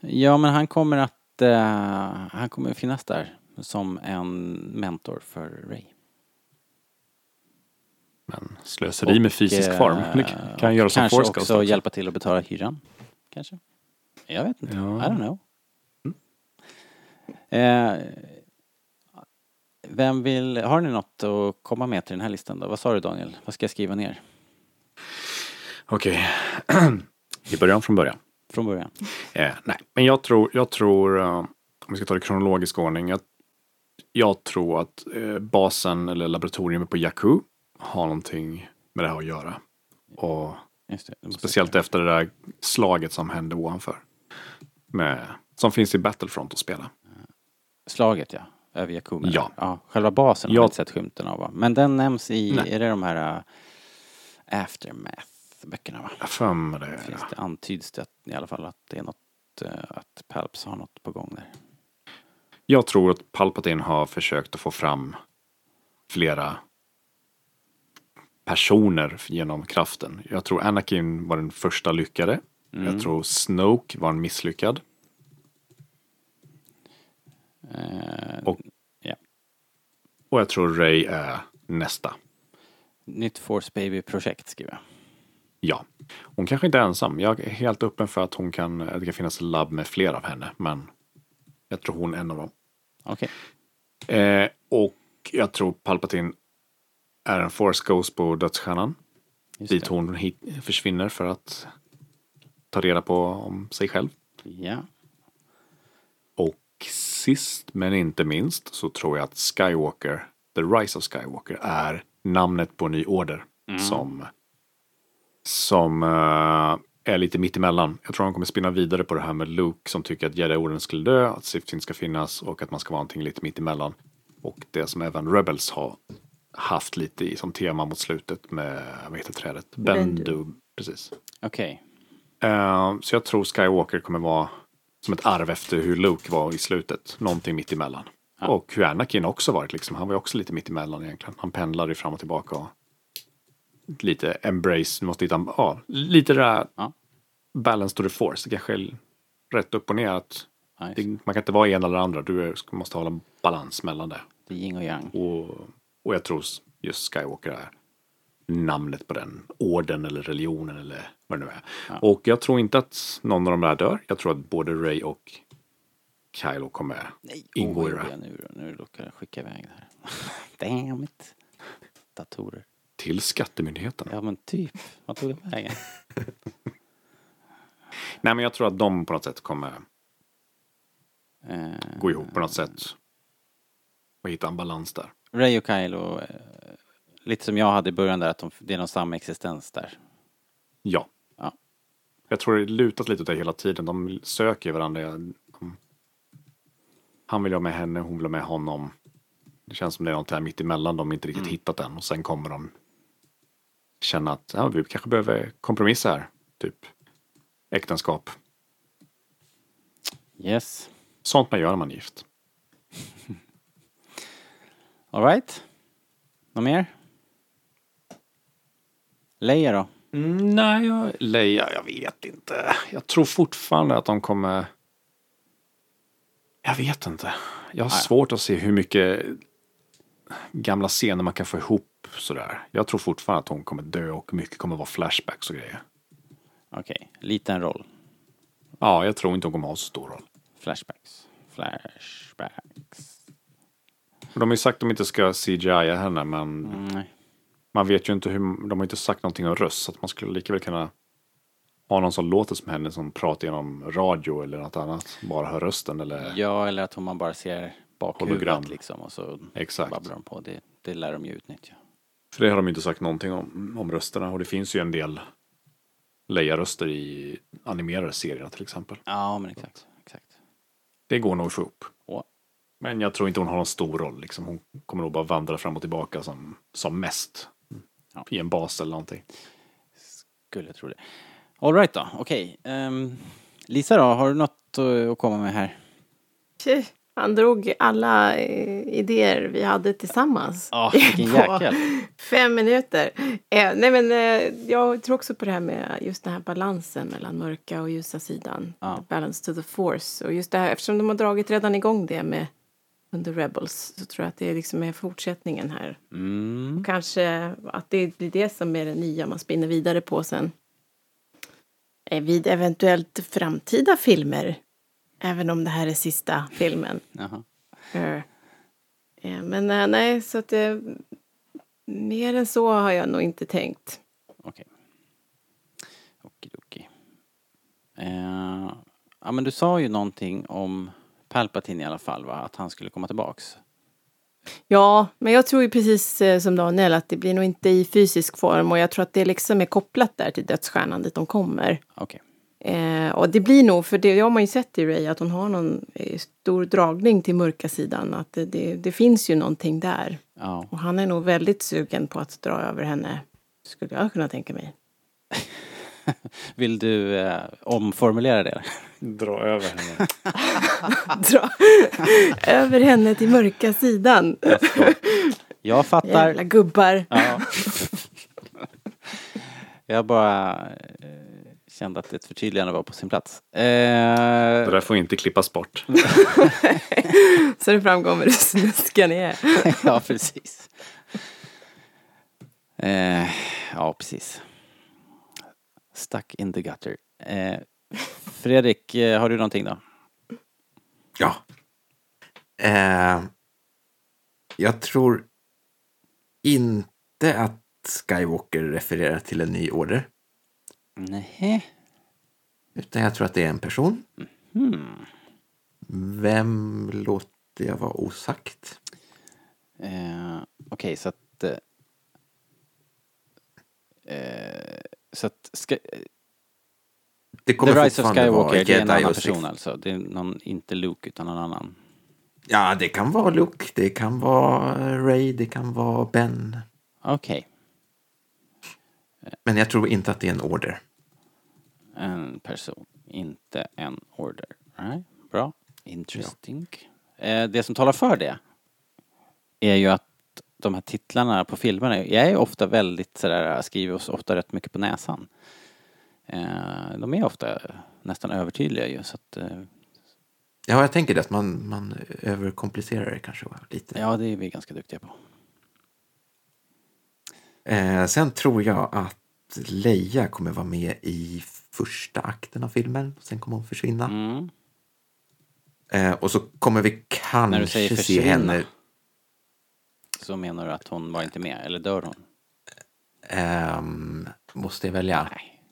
Ja, men han kommer att... eh, han kommer att finnas där som en mentor för Ray. Men slöseri med fysisk eh, form. Det kan han göra som Kanske Force Ghost också. hjälpa till att betala hyran. Kanske. Jag vet inte. Ja. I don't know. Eh, vem vill... Har ni något att komma med till den här listan då? Vad sa du Daniel? Vad ska jag skriva ner? Okej. *clears throat* Vi börjar från början. Från början. Eh, nej, men jag tror, jag tror eh, om vi ska ta det i kronologisk ordning, jag, jag tror att eh, basen eller laboratoriet på Jakku har någonting med det här att göra. Och det. det speciellt efter det där slaget som hände ovanför. Med, som finns i Battlefront att spela. Slaget ja. Över Jakumi. Ja. ja. Själva basen har Ja. inte sett skymten av va? Men den nämns i, Nej. är det de här uh, Aftermath-böckerna va? Jag för mig det. Finns det antyds det att, i alla fall att det är något, eh, att Palps har något på gång där. Jag tror att Palpatine har försökt att få fram flera personer genom kraften. Jag tror Anakin var den första lyckade. Jag tror Snoke var en misslyckad. Eh, Och- ja. Och jag tror Ray är nästa. Nytt Force Baby-projekt skriver jag. Ja. Hon kanske inte är ensam. Jag är helt öppen för att hon kan, det kan finnas labb med fler av henne. Men jag tror hon är en av dem. Okej. Eh, och jag tror Palpatine är en Force Ghost på dödsstjärnan. Just Dit det. hon hit, försvinner för att ta reda på om sig själv. Ja. Och sist men inte minst så tror jag att Skywalker, The Rise of Skywalker, är namnet på en ny order. Som, som eh, är lite mittemellan. Jag tror han kommer spinna vidare på det här med Luke som tycker att Jedi-orden skulle dö, att Sith inte ska finnas och att man ska vara någonting lite mittemellan. Och det som även Rebels har haft lite i som tema mot slutet med, vad heter trädet? Bendu. Bendu. Precis. Okej. Eh, så jag tror Skywalker kommer vara som ett arv efter hur Luke var i slutet. Någonting mitt emellan. Ja. Och hur Anakin också varit liksom. Han var ju också lite mitt emellan egentligen. Han pendlade fram och tillbaka. Och lite embrace, måste hitta, ja, lite det där Ja. balance to the force. Det kanske är rätt upp och ner att Nice. det, man kan inte vara en eller andra. Du måste hålla en balans mellan det. Det är yin och yang. Och, och jag tror just Skywalker är namnet på den orden eller religionen eller vad det nu är. Och jag tror inte att någon av de där dör. Jag tror att både Ray och Kylo kommer Nej, ingå i det här. nu? Nu råkar jag skicka iväg det här. *laughs* Damn it. Datorer. Till skattemyndigheten. Ja men typ. Vad tog det vägen? *laughs* Nej men jag tror att de på något sätt kommer Eh, gå ihop på något sätt. Och hitta en balans där. Ray och Kylo, eh, lite som jag hade i början där, att de, det är någon samma existens där. Ja. Ja. Jag tror det lutat lite åt det hela tiden. De söker varandra. Han vill ha med henne, hon vill ha med honom. Det känns som det är något här mitt emellan de inte riktigt hittat än. Och sen kommer de känna att ja, vi kanske behöver kompromissa här. Typ äktenskap. Yes. Sånt man gör när man är gift. *laughs* Alright. Något mer? Leia då? Mm, nej, jag, Leia, jag vet inte. Jag tror fortfarande att de kommer... Jag vet inte. Jag har Nej. svårt att se hur mycket gamla scener man kan få ihop sådär. Jag tror fortfarande att hon kommer dö och mycket kommer vara flashbacks och grejer. Okej, liten roll. Ja, jag tror inte hon kommer ha så stor roll. Flashbacks. Flashbacks. De har ju sagt att de inte ska CGI henne, men Mm, nej. Man vet ju inte hur... De har inte sagt någonting om röst, så att man skulle lika väl kunna ha någon som låter som henne som pratar genom radio eller något annat. Bara hör rösten eller... Ja, eller att man bara ser bakhuvudet Hologram. liksom och så Exakt. babblar de på. Det, det lär de ju utnyttja. För det har de inte sagt någonting om, om rösterna. Och det finns ju en del Leia-röster i animerade serier till exempel. Ja, men exakt. exakt. Det går nog att få ihop. Ja. Men jag tror inte hon har någon stor roll. Liksom. Hon kommer nog bara vandra fram och tillbaka som, som mest. Ja. I en bas eller någonting. Skulle jag tro det. All right då, okej. Ehm, Lisa då, har du något att att komma med här? Han drog alla eh, idéer vi hade tillsammans. Ja, vilken *laughs* på jäkel. Fem minuter. Eh, nej men eh, jag tror också på det här med just den här balansen mellan mörka och ljusa sidan. Ja. Balance to the force. Och just det här, eftersom de har dragit redan igång det med under Rebels så tror jag att det liksom är fortsättningen här. Mm. Och kanske att det blir det som är det nya man spinner vidare på sen. Eh, Vid eventuellt framtida filmer. Även om det här är sista filmen. Jaha. Eh, Men eh, nej, så att det... Mer än så har jag nog inte tänkt. Okej. Okidoki. Eh, ja, men du sa ju någonting om Palpatine i alla fall, va? Att han skulle komma tillbaks. Ja, men jag tror ju precis eh, som Daniel att det blir nog inte i fysisk form och jag tror att det liksom är kopplat där till dödsstjärnan dit de kommer. Okej. Eh, och det blir nog, för det har man ju sett i Ray, att hon har någon eh, stor dragning till mörka sidan. Att det, det, det finns ju någonting där. Ja. Och han är nog väldigt sugen på att dra över henne, skulle jag kunna tänka mig. *laughs* Vill du eh, omformulera det? Dra över henne. *laughs* Dra *laughs* över henne till mörka sidan. Jag fattar. Jävla gubbar. Ja. Jag bara eh, kände att ett förtydligande var på sin plats. Eh, Det där får inte klippas bort. Så det framgår hur snuskiga ni är. ja, precis. Eh, ja, precis. Stuck in the gutter. Eh, Fredrik, eh, har du någonting då? Ja. Eh, jag tror inte att Skywalker refererar till en ny order. Nej. Utan jag tror att det är en person. Hmm. Vem låter jag vara osagt? Eh, Okej, så att... Eh, eh, så att... Ska, Det The kommer Rise of Skywalker, det är en annan person alltså? Det är någon, inte Luke utan någon annan? Ja, det kan vara Luke, det kan vara Ray, det kan vara Ben. Okej. Men jag tror inte att det är en order. En person, inte en order. Nej, bra. Interesting. Eh, det som talar för det är ju att de här titlarna på filmerna, jag är ofta väldigt sådär, skriver oss ofta rätt mycket på näsan. Eh, de är ofta nästan övertydliga ju så att, eh, Ja, jag tänker det att man, man överkomplicerar det kanske lite. ja det är vi ganska duktiga på. Eh, sen tror jag att Leia kommer vara med i första akten av filmen. Sen kommer hon försvinna. Mm. Eh, och så kommer vi kanske se henne... Så menar du att hon var inte med, eller dör hon? ehm, måste jag välja? Nej.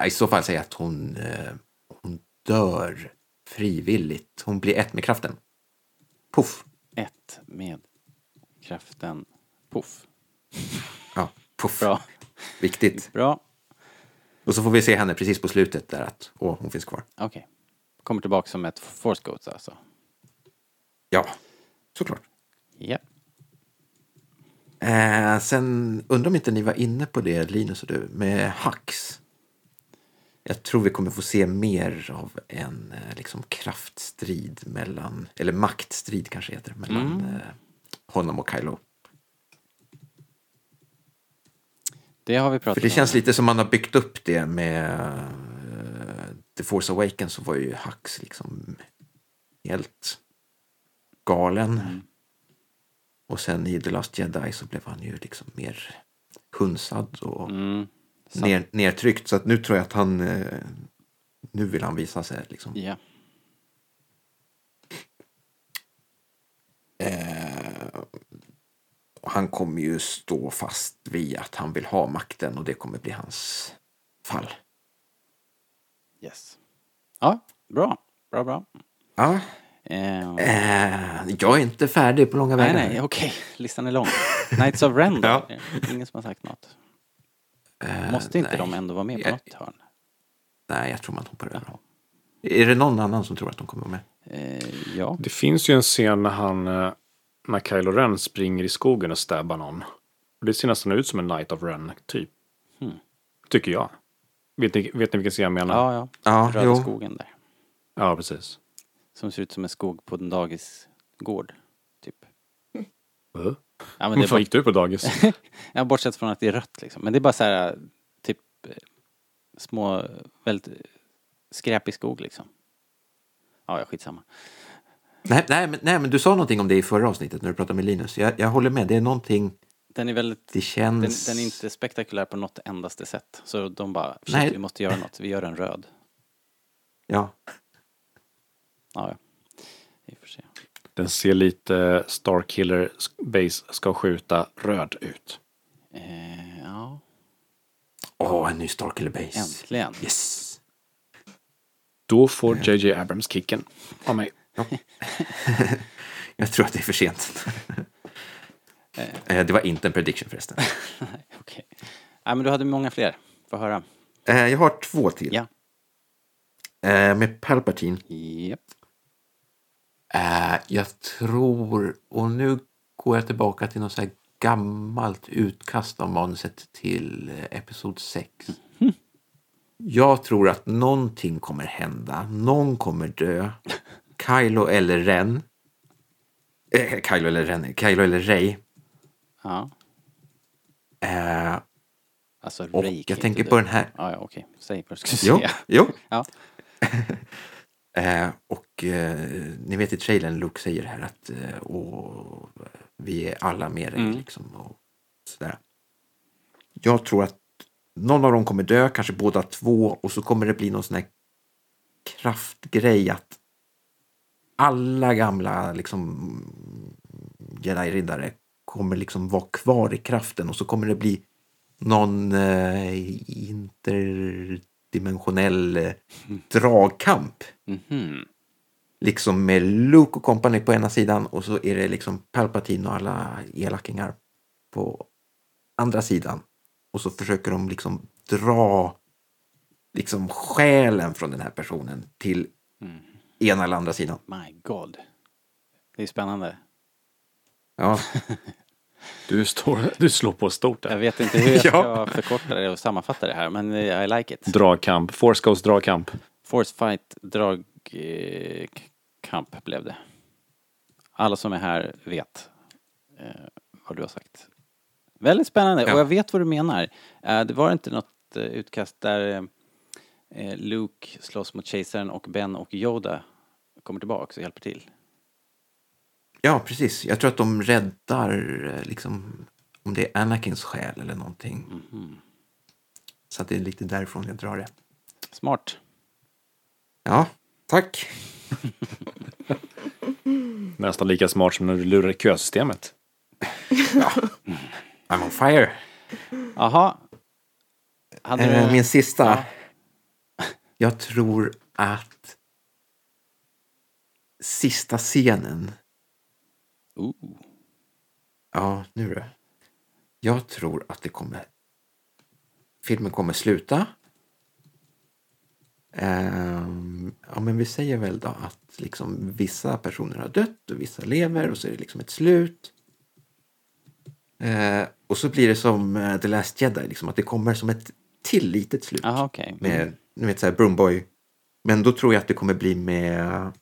Eh, I så fall säger jag att hon, eh, hon dör frivilligt. Hon blir ett med kraften. Puff. Ett med kraften. Poff. Ja, puff. Bra. Viktigt. Bra. Och så får vi se henne precis på slutet där att åh, hon finns kvar. Okej. Kommer tillbaka som ett force ghost alltså? Ja, såklart. Ja. Eh, sen undrar om inte ni var inne på det, Linus och du, med Hux. Jag tror vi kommer få se mer av en eh, liksom kraftstrid mellan, eller maktstrid kanske heter mellan Mm. eh, honom och Kylo. Det har vi pratat För det om. känns lite som man har byggt upp det med eh, The Force Awakens så var ju Hux liksom helt galen. Mm. Och sen i The Last Jedi så blev han ju liksom mer hunsad och Mm. Ner, nedtryckt. Så att nu tror jag att han, eh, nu vill han visa sig liksom. Ja. Eh, han kommer ju stå fast vid att han vill ha makten och det kommer bli hans fall. Yes. Ja, bra. Bra, bra. Ja. Eh, Eh, jag är inte färdig på långa nej, vägar. nej, okej. Listan är lång. Knights of Ren? *laughs* Ja. Ingen som har sagt något? Eh, Måste inte nej. de ändå vara med på Jag- något hörn? Nej, jag tror man hoppar över dem. Är det någon annan som tror att de kommer vara med? Eh, ja. Det finns ju en scen när han, eh, när Kylo Ren springer i skogen och stabbar någon. Och det ser nästan ut som en Knight of Ren, typ. Hmm. Tycker jag. Vet ni, vet ni vilken scen jag menar? Ja, ja. Ja, Röda jo. skogen där. Ja, precis. Som ser ut som en skog på en dagisgård. Typ. *laughs* Uh. Ja, men Varför gick du på dagis? *laughs* ja, bortsett från att det är rött liksom. Men det är bara så här, typ eh, små, väldigt eh, skräpig skog liksom. Ja, ja, skitsamma. Nej, nej, men, nej, men du sa någonting om det i förra avsnittet när du pratade med Linus. Jag, jag håller med, det är någonting, Den är väldigt, det den, känns... den är inte spektakulär på något endaste sätt. Så de bara, Nej. vi måste göra något. Vi gör en röd. Ja, Ja, ja. Vi får se. Den ser lite Starkiller Base ska skjuta röd ut. Eh, ja, åh, en ny Starkiller Base. äntligen. Yes! Då får JJ Abrams kicken av mig. *laughs* Jag tror att det är för sent. Eh, det var inte en prediction förresten. *laughs* Nej, okej. Nej, men du hade många fler. Få höra. Eh, jag har två till. Ja. Eh, med Palpatine. Japp. Eh, jag tror, och nu går jag tillbaka till något så här gammalt utkast av manuset till eh, Episod 6. Jag tror att någonting kommer hända. Någon kommer dö. Kylo eller Ren. Eh, Kylo eller Ren. Kylo eller Rey. Ja. Eh, Alltså, och Ray kan jag tänker på den här. Ja, ja, okej. Säg vad du Jo, säga. jo. Ja. *laughs* Eh, och eh, ni vet i trailern Luke säger här att eh, åh, vi är alla med dig Mm. liksom. Och sådär. Jag tror att någon av dem kommer dö, kanske båda två och så kommer det bli någon sån här kraftgrej att alla gamla liksom jedi-riddare kommer liksom vara kvar i kraften och så kommer det bli någon eh, interdimensionell eh, dragkamp. Mhm. Liksom med Luke och company på ena sidan och så är det liksom Palpatine och alla elakingar på andra sidan. Och så försöker de liksom dra liksom själen från den här personen till ena eller andra sidan. My God. Det är spännande. Ja, *laughs* Du, står, du slår på stort Jag där. vet inte hur jag *laughs* ska Ja. förkorta det och sammanfatta det här, men eh, I like it. Dragkamp. Force Ghost dragkamp. Force fight, drag, eh, blev det. Alla som är här vet eh, vad du har sagt. Väldigt spännande, Ja. och jag vet vad du menar. Eh, det var inte något eh, utkast där Luke slåss mot kejsaren och Ben och Yoda kommer tillbaka och hjälper till. Ja, precis. Jag tror att de räddar eh, liksom om det är Anakins själ eller någonting. Så att det är lite därifrån jag drar det. Smart. Ja, tack. *laughs* Nästan lika smart som när du lurar kösystemet. I'm on fire. Jaha. Hade Eh, du... min sista. Ja. Jag tror att sista scenen. Ooh. Ja, nu då. Jag tror att det kommer. Filmen kommer sluta. Ehm, ja, men vi säger väl då att liksom vissa personer har dött och vissa lever och så är det liksom ett slut. Eh, och så blir det som eh, The Last Jedi, liksom att det kommer som ett till litet slut. Jaha, okej. Mm. Med, ni vet så här, Broomboy. Men då tror jag att det kommer bli med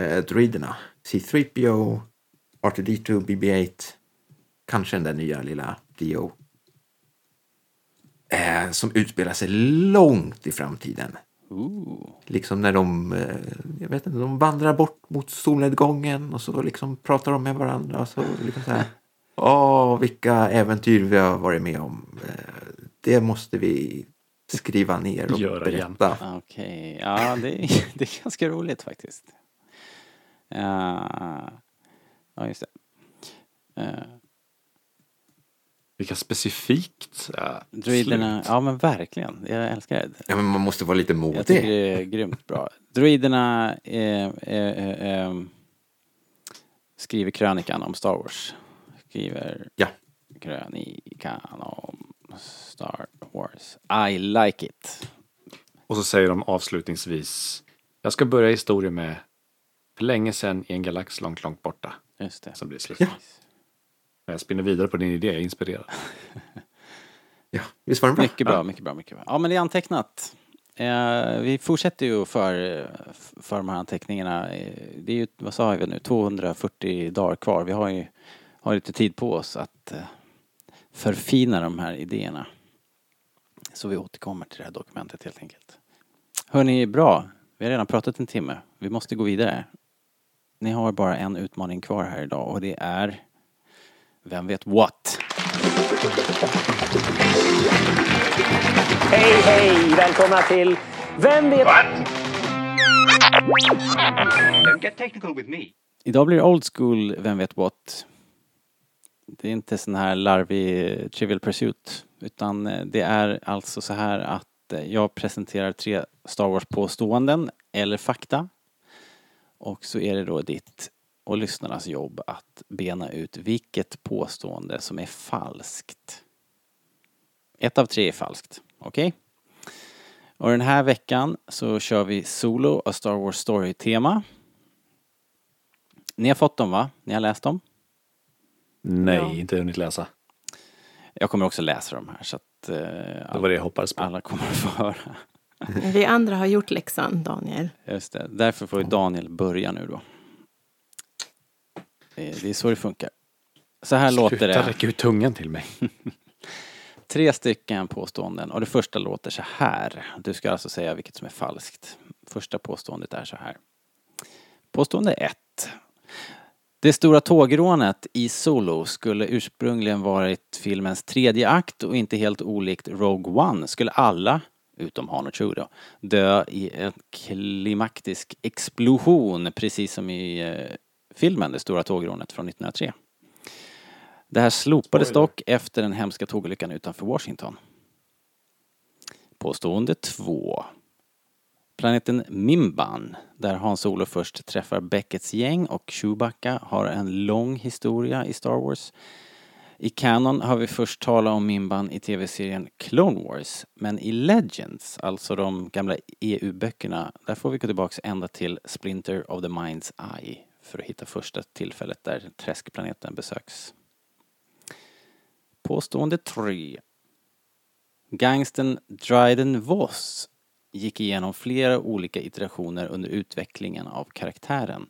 eh, droiderna. C3PO, R2D2, BB-8. Kanske den där nya lilla Dio. Eh, som utspelar sig långt i framtiden. Ooh. Liksom när de, eh, jag vet inte, de vandrar bort mot solnedgången och så liksom pratar de med varandra. Och så liksom så här, *laughs* Åh, vilka äventyr vi har varit med om. Eh, det måste vi skriva ner och Göra igen. berätta. Okej, ja det är, *laughs* det är ganska roligt faktiskt. Ja, ja just det. Eh, Vilka specifikt grymt. Uh, Droiderna, ja men verkligen. Jag älskar det. Ja, men man måste vara lite Jag modig. tycker det är grymt bra. Droiderna eh, eh, eh, eh, skriver krönikan om Star Wars. Skriver Ja. krönikan om Star Wars. I like it. Och så säger de avslutningsvis. Jag ska börja historien med för länge sedan i en galax långt, långt borta. Just det. Som blir slut. Ja. Jag spinner vidare på din idé, jag är inspirerad. *laughs* Ja, visst var den bra? Mycket bra, mycket bra, mycket bra. Ja men det är antecknat. Eh, vi fortsätter ju för, för de här anteckningarna. Eh, Det är ju, vad sa vi nu, 240 dagar kvar. Vi har ju har lite tid på oss att eh, förfina de här idéerna. Så vi återkommer till det här dokumentet helt enkelt. Hörni, bra. Vi har redan pratat en timme. Vi måste gå vidare. Ni har bara en utmaning kvar här idag och det är Vem vet what? Hej, hej! Välkomna till Vem vet... Don't get technical with me. Idag blir det old school Vem vet what? Det är inte sån här larvig Trivial Pursuit utan eh, det är alltså så här att eh, jag presenterar tre Star Wars påståenden eller fakta och så är det då ditt och lyssnarnas jobb att bena ut vilket påstående som är falskt. Ett av tre är falskt, okej? Och den här veckan så kör vi Solo och Star Wars Story-tema. Ni har fått dem va? Ni har läst dem? Nej, Ja. inte hunnit läsa. Jag kommer också läsa dem här så att eh, Det var det jag hoppades på. alla kommer att få höra. *laughs* Vi andra har gjort läxan, Daniel. Just det. Därför får ju Daniel börja nu då. Det, det är så det funkar. Så här låter Sluta det. räcka ut tungan till mig. *laughs* Tre stycken påståenden och det första låter så här. Du ska alltså säga vilket som är falskt. Första påståendet är så här. Påstående ett. Det stora tågrånet i Solo skulle ursprungligen varit filmens tredje akt och inte helt olikt Rogue One skulle alla, utom Han och Chewie då, dö i en klimaktisk explosion precis som i eh, filmen Det stora tågrånet från 1903. Det här slopades dock efter den hemska tågolyckan utanför Washington. Påstående två. Planeten Mimban, där Hans Solo först träffar Beckets gäng och Chewbacca har en lång historia i Star Wars. I Canon har vi först talat om Mimban i tv-serien Clone Wars, men i Legends, alltså de gamla EU-böckerna, där får vi gå tillbaks ända till Splinter of the Mind's Eye för att hitta första tillfället där träskplaneten besöks. Påstående 3. Gangsten Dryden Voss gick igenom flera olika iterationer under utvecklingen av karaktären.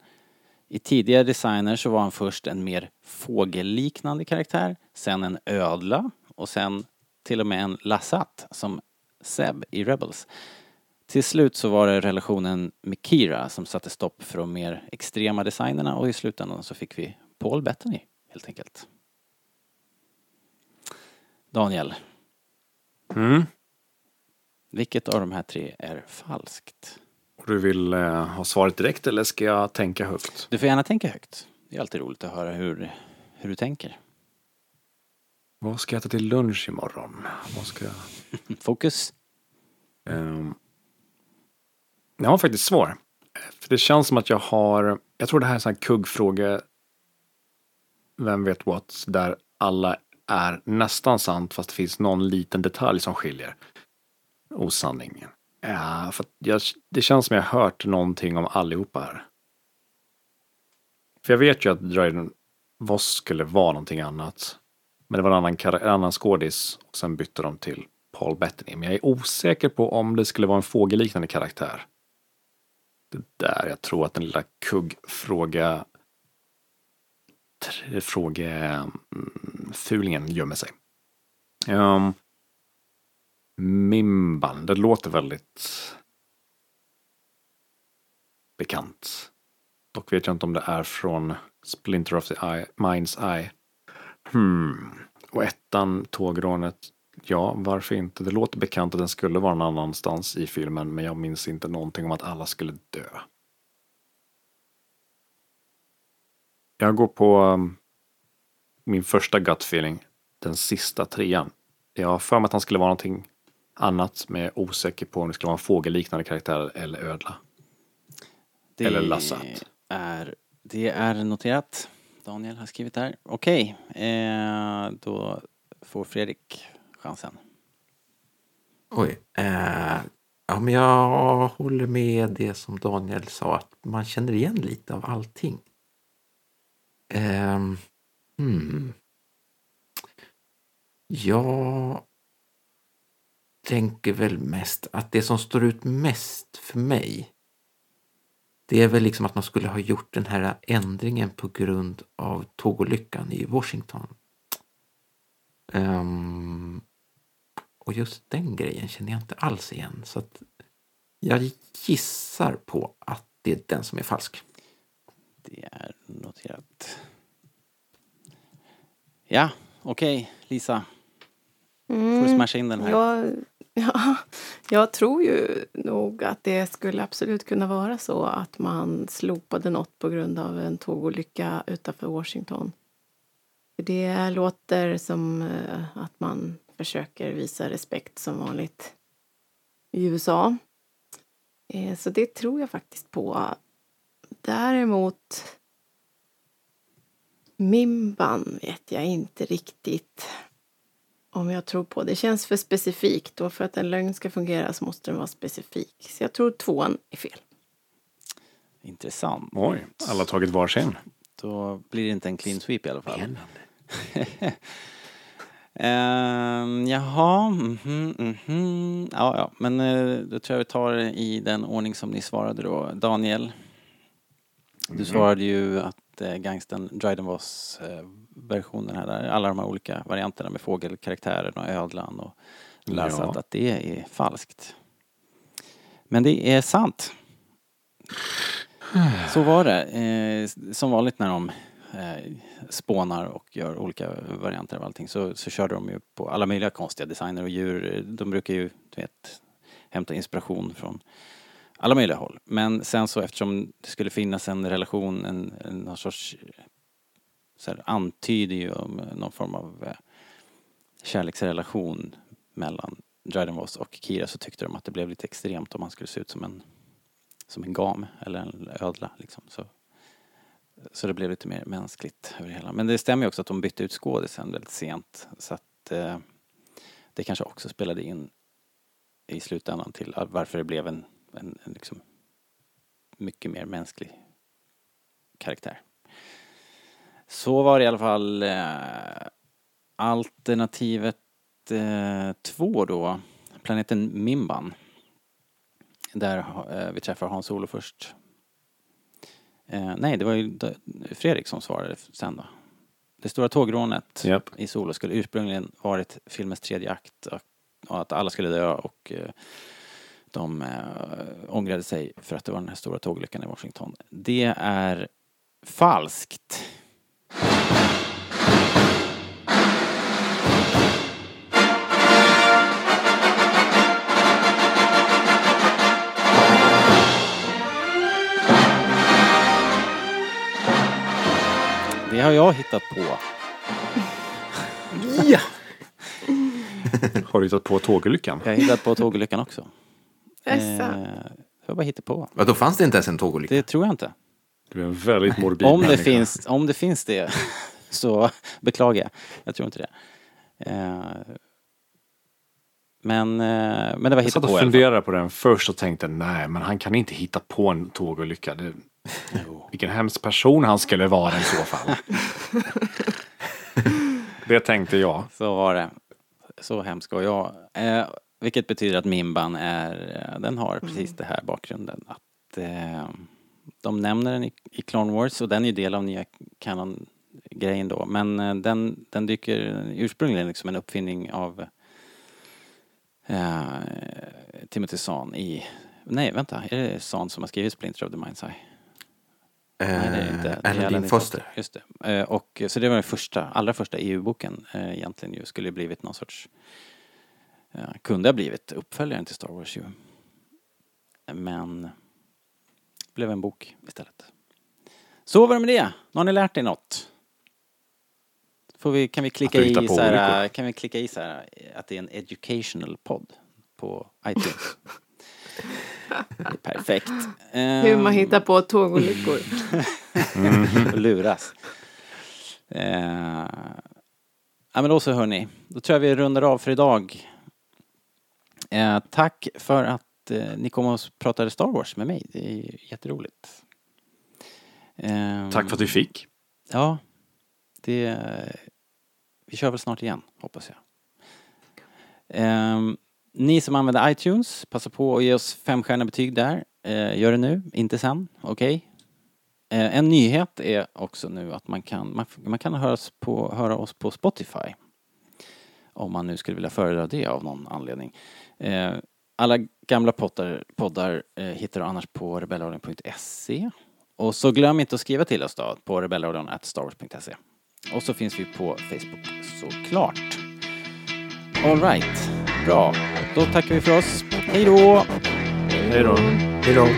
I tidigare designer så var han först en mer fågelliknande karaktär, sen en ödla och sen till och med en lassat som Seb i Rebels. Till slut så var det relationen med Kira som satte stopp för de mer extrema designerna och i slutändan så fick vi Paul Bettany helt enkelt. Daniel, Mm. vilket av de här tre är falskt? Och du vill eh, ha svaret direkt eller ska jag tänka högt? Du får gärna tänka högt. Det är alltid roligt att höra hur, hur du tänker. Vad ska jag äta till lunch imorgon? Vad ska jag... *laughs* Fokus. Um, jag har faktiskt svår. För det känns som att jag har, jag tror det här är en kuggfråga, vem vet what, där alla är nästan sant fast det finns någon liten detalj som skiljer osanningen. Ja, för jag, det känns som jag har hört någonting om allihopa här. För jag vet ju att Dryden Voss skulle vara någonting annat. Men det var en annan, en annan skådis och sen bytte de till Paul Bettany. Men jag är osäker på om det skulle vara en fågelliknande karaktär. Det där jag tror att den lilla kuggfråga frågefulingen mm, gömmer sig. Um, Mimban, det låter väldigt bekant. Dock vet jag inte om det är från Splinter of the Eye, Mind's Eye. Hmm. Och ettan, tågrånet. Ja, varför inte? Det låter bekant att den skulle vara någon annanstans i filmen, men jag minns inte någonting om att alla skulle dö. Jag går på um, min första gut feeling, den sista trean. Jag har för mig att han skulle vara någonting annat, jag är osäker på om det skulle vara en fågelliknande karaktär eller ödla. Det Eller Lassat. Är, det är noterat. Daniel har skrivit där. Okej, eh, då får Fredrik chansen. Oj. Eh, ja, men jag håller med det som Daniel sa, att man känner igen lite av allting. Eh, hmm. Jag tänker väl mest att det som står ut mest för mig det är väl liksom att man skulle ha gjort den här ändringen på grund av tågolyckan i Washington. Ehm, och just den grejen känner jag inte alls igen. Så att jag gissar på att det är den som är falsk. Det är noterat. Ja, okej, Lisa. Får du smasha in den här? Jag, *laughs* ja, jag tror ju nog att det skulle absolut kunna vara så att man slopade något på grund av en tågolycka utanför Washington. Det låter som eh, att man försöker visa respekt som vanligt i USA. Eh, så det tror jag faktiskt på. Däremot Mimban vet jag inte riktigt om jag tror på. Det känns för specifikt och för att en lögn ska fungera så måste den vara specifik. Så jag tror tvåan är fel. Intressant. Oj, alla tagit varsin. Då blir det inte en clean sweep i alla fall. *laughs* Ehm, jaha, mhm, mhm. Ja, ja, men eh, då tror jag vi tar det i den ordning som ni svarade då. Daniel, du svarade ju att eh, gangsten Dryden Voss eh, versionen här, alla de här olika varianterna med fågelkaraktären och ödlan och Lassat, Ja. att det är falskt. Men det är sant. Så var det. Eh, som vanligt när de eh, spånar och gör olika varianter av allting så, så körde de ju på alla möjliga konstiga designer och djur. De brukar ju, du vet, hämta inspiration från alla möjliga håll. Men sen så eftersom det skulle finnas en relation, en, en någon sorts så här, antyder ju om eh, någon form av eh, kärleksrelation mellan Dryden Voss och Kira så tyckte de att det blev lite extremt om han skulle se ut som en som en gam eller en ödla liksom. Så, så det blev lite mer mänskligt över det hela. Men det stämmer ju också att de bytte ut skådisen väldigt sent så att eh, det kanske också spelade in i slutändan till varför det blev en, en, en liksom mycket mer mänsklig karaktär. Så var det i alla fall eh, alternativet eh, två då, planeten Mimban. Där eh, vi träffar Hans Olo först. Eh, nej, det var ju Fredrik som svarade sen då. Det stora tågrånet Japp. i Solo skulle ursprungligen varit filmens tredje akt och, och att alla skulle dö och eh, de eh, ångrade sig för att det var den här stora tågolyckan i Washington. Det är falskt. Det har jag hittat på. Ja! *laughs* Har du hittat på tågolyckan? Jag har hittat på tågolyckan också. Jaså? Eh, jag bara hittar på. Ja, då fanns det inte ens en tågolycka. Det tror jag inte. Du är en väldigt morbid Om det, finns, om det finns det *laughs* så beklagar jag. Jag tror inte det. Eh, men, eh, men det var Jag satt på och i alla fall. funderade på den först och tänkte nej, men han kan inte hitta på en tågolycka. Det, vilken hemsk person han skulle vara i så fall. *laughs* det tänkte jag. Så var det. Så hemskt var jag. Eh, vilket betyder att Mimban är, eh, den har precis det här bakgrunden. Att eh, de nämner den i, i Clone Wars och den är ju del av nya kanon-grejen då. Men eh, den, den dyker ursprungligen liksom en uppfinning av eh, Timothy Zahn i, nej vänta, är det Zahn som har skrivit Splinter of the Mind's Eye? Nej, det är det inte. Det är Alan Dean Foster. Just det. Eh, Och, så det var den första, allra första EU-boken eh, egentligen ju. Skulle blivit någon sorts, eh, kunde ha blivit uppföljaren till Star Wars ju. Men blev en bok istället. Så var det med det. Nu har ni lärt er något. Får vi, kan, vi klicka i så här, kan vi klicka i så här att det är en educational podd på iTunes? *laughs* Perfekt. Hur man Ehm, hittar på tågolyckor. *laughs* och luras. Eh, ja, men då så hörni, då tror jag vi rundar av för idag. Eh, tack för att eh, ni kom och pratade Star Wars med mig. Det är jätteroligt. Ehm, Tack för att vi fick. Ja, det... Vi kör väl snart igen, hoppas jag. Ehm, ni som använder iTunes, passa på att ge oss femstjärniga betyg där. Eh, gör det nu, inte sen, okej? Eh, en nyhet är också nu att man kan, man, man kan höra oss, på, höra oss på Spotify. Om man nu skulle vilja föredra det av någon anledning. Eh, alla gamla poddar, poddar eh, hittar du annars på rebellradion.se. Och så glöm inte att skriva till oss då på rebellradion.starwars.se. Och så finns vi på Facebook såklart. Alright, bra. Då tackar vi för oss. Hej då! Hej då. Hej då.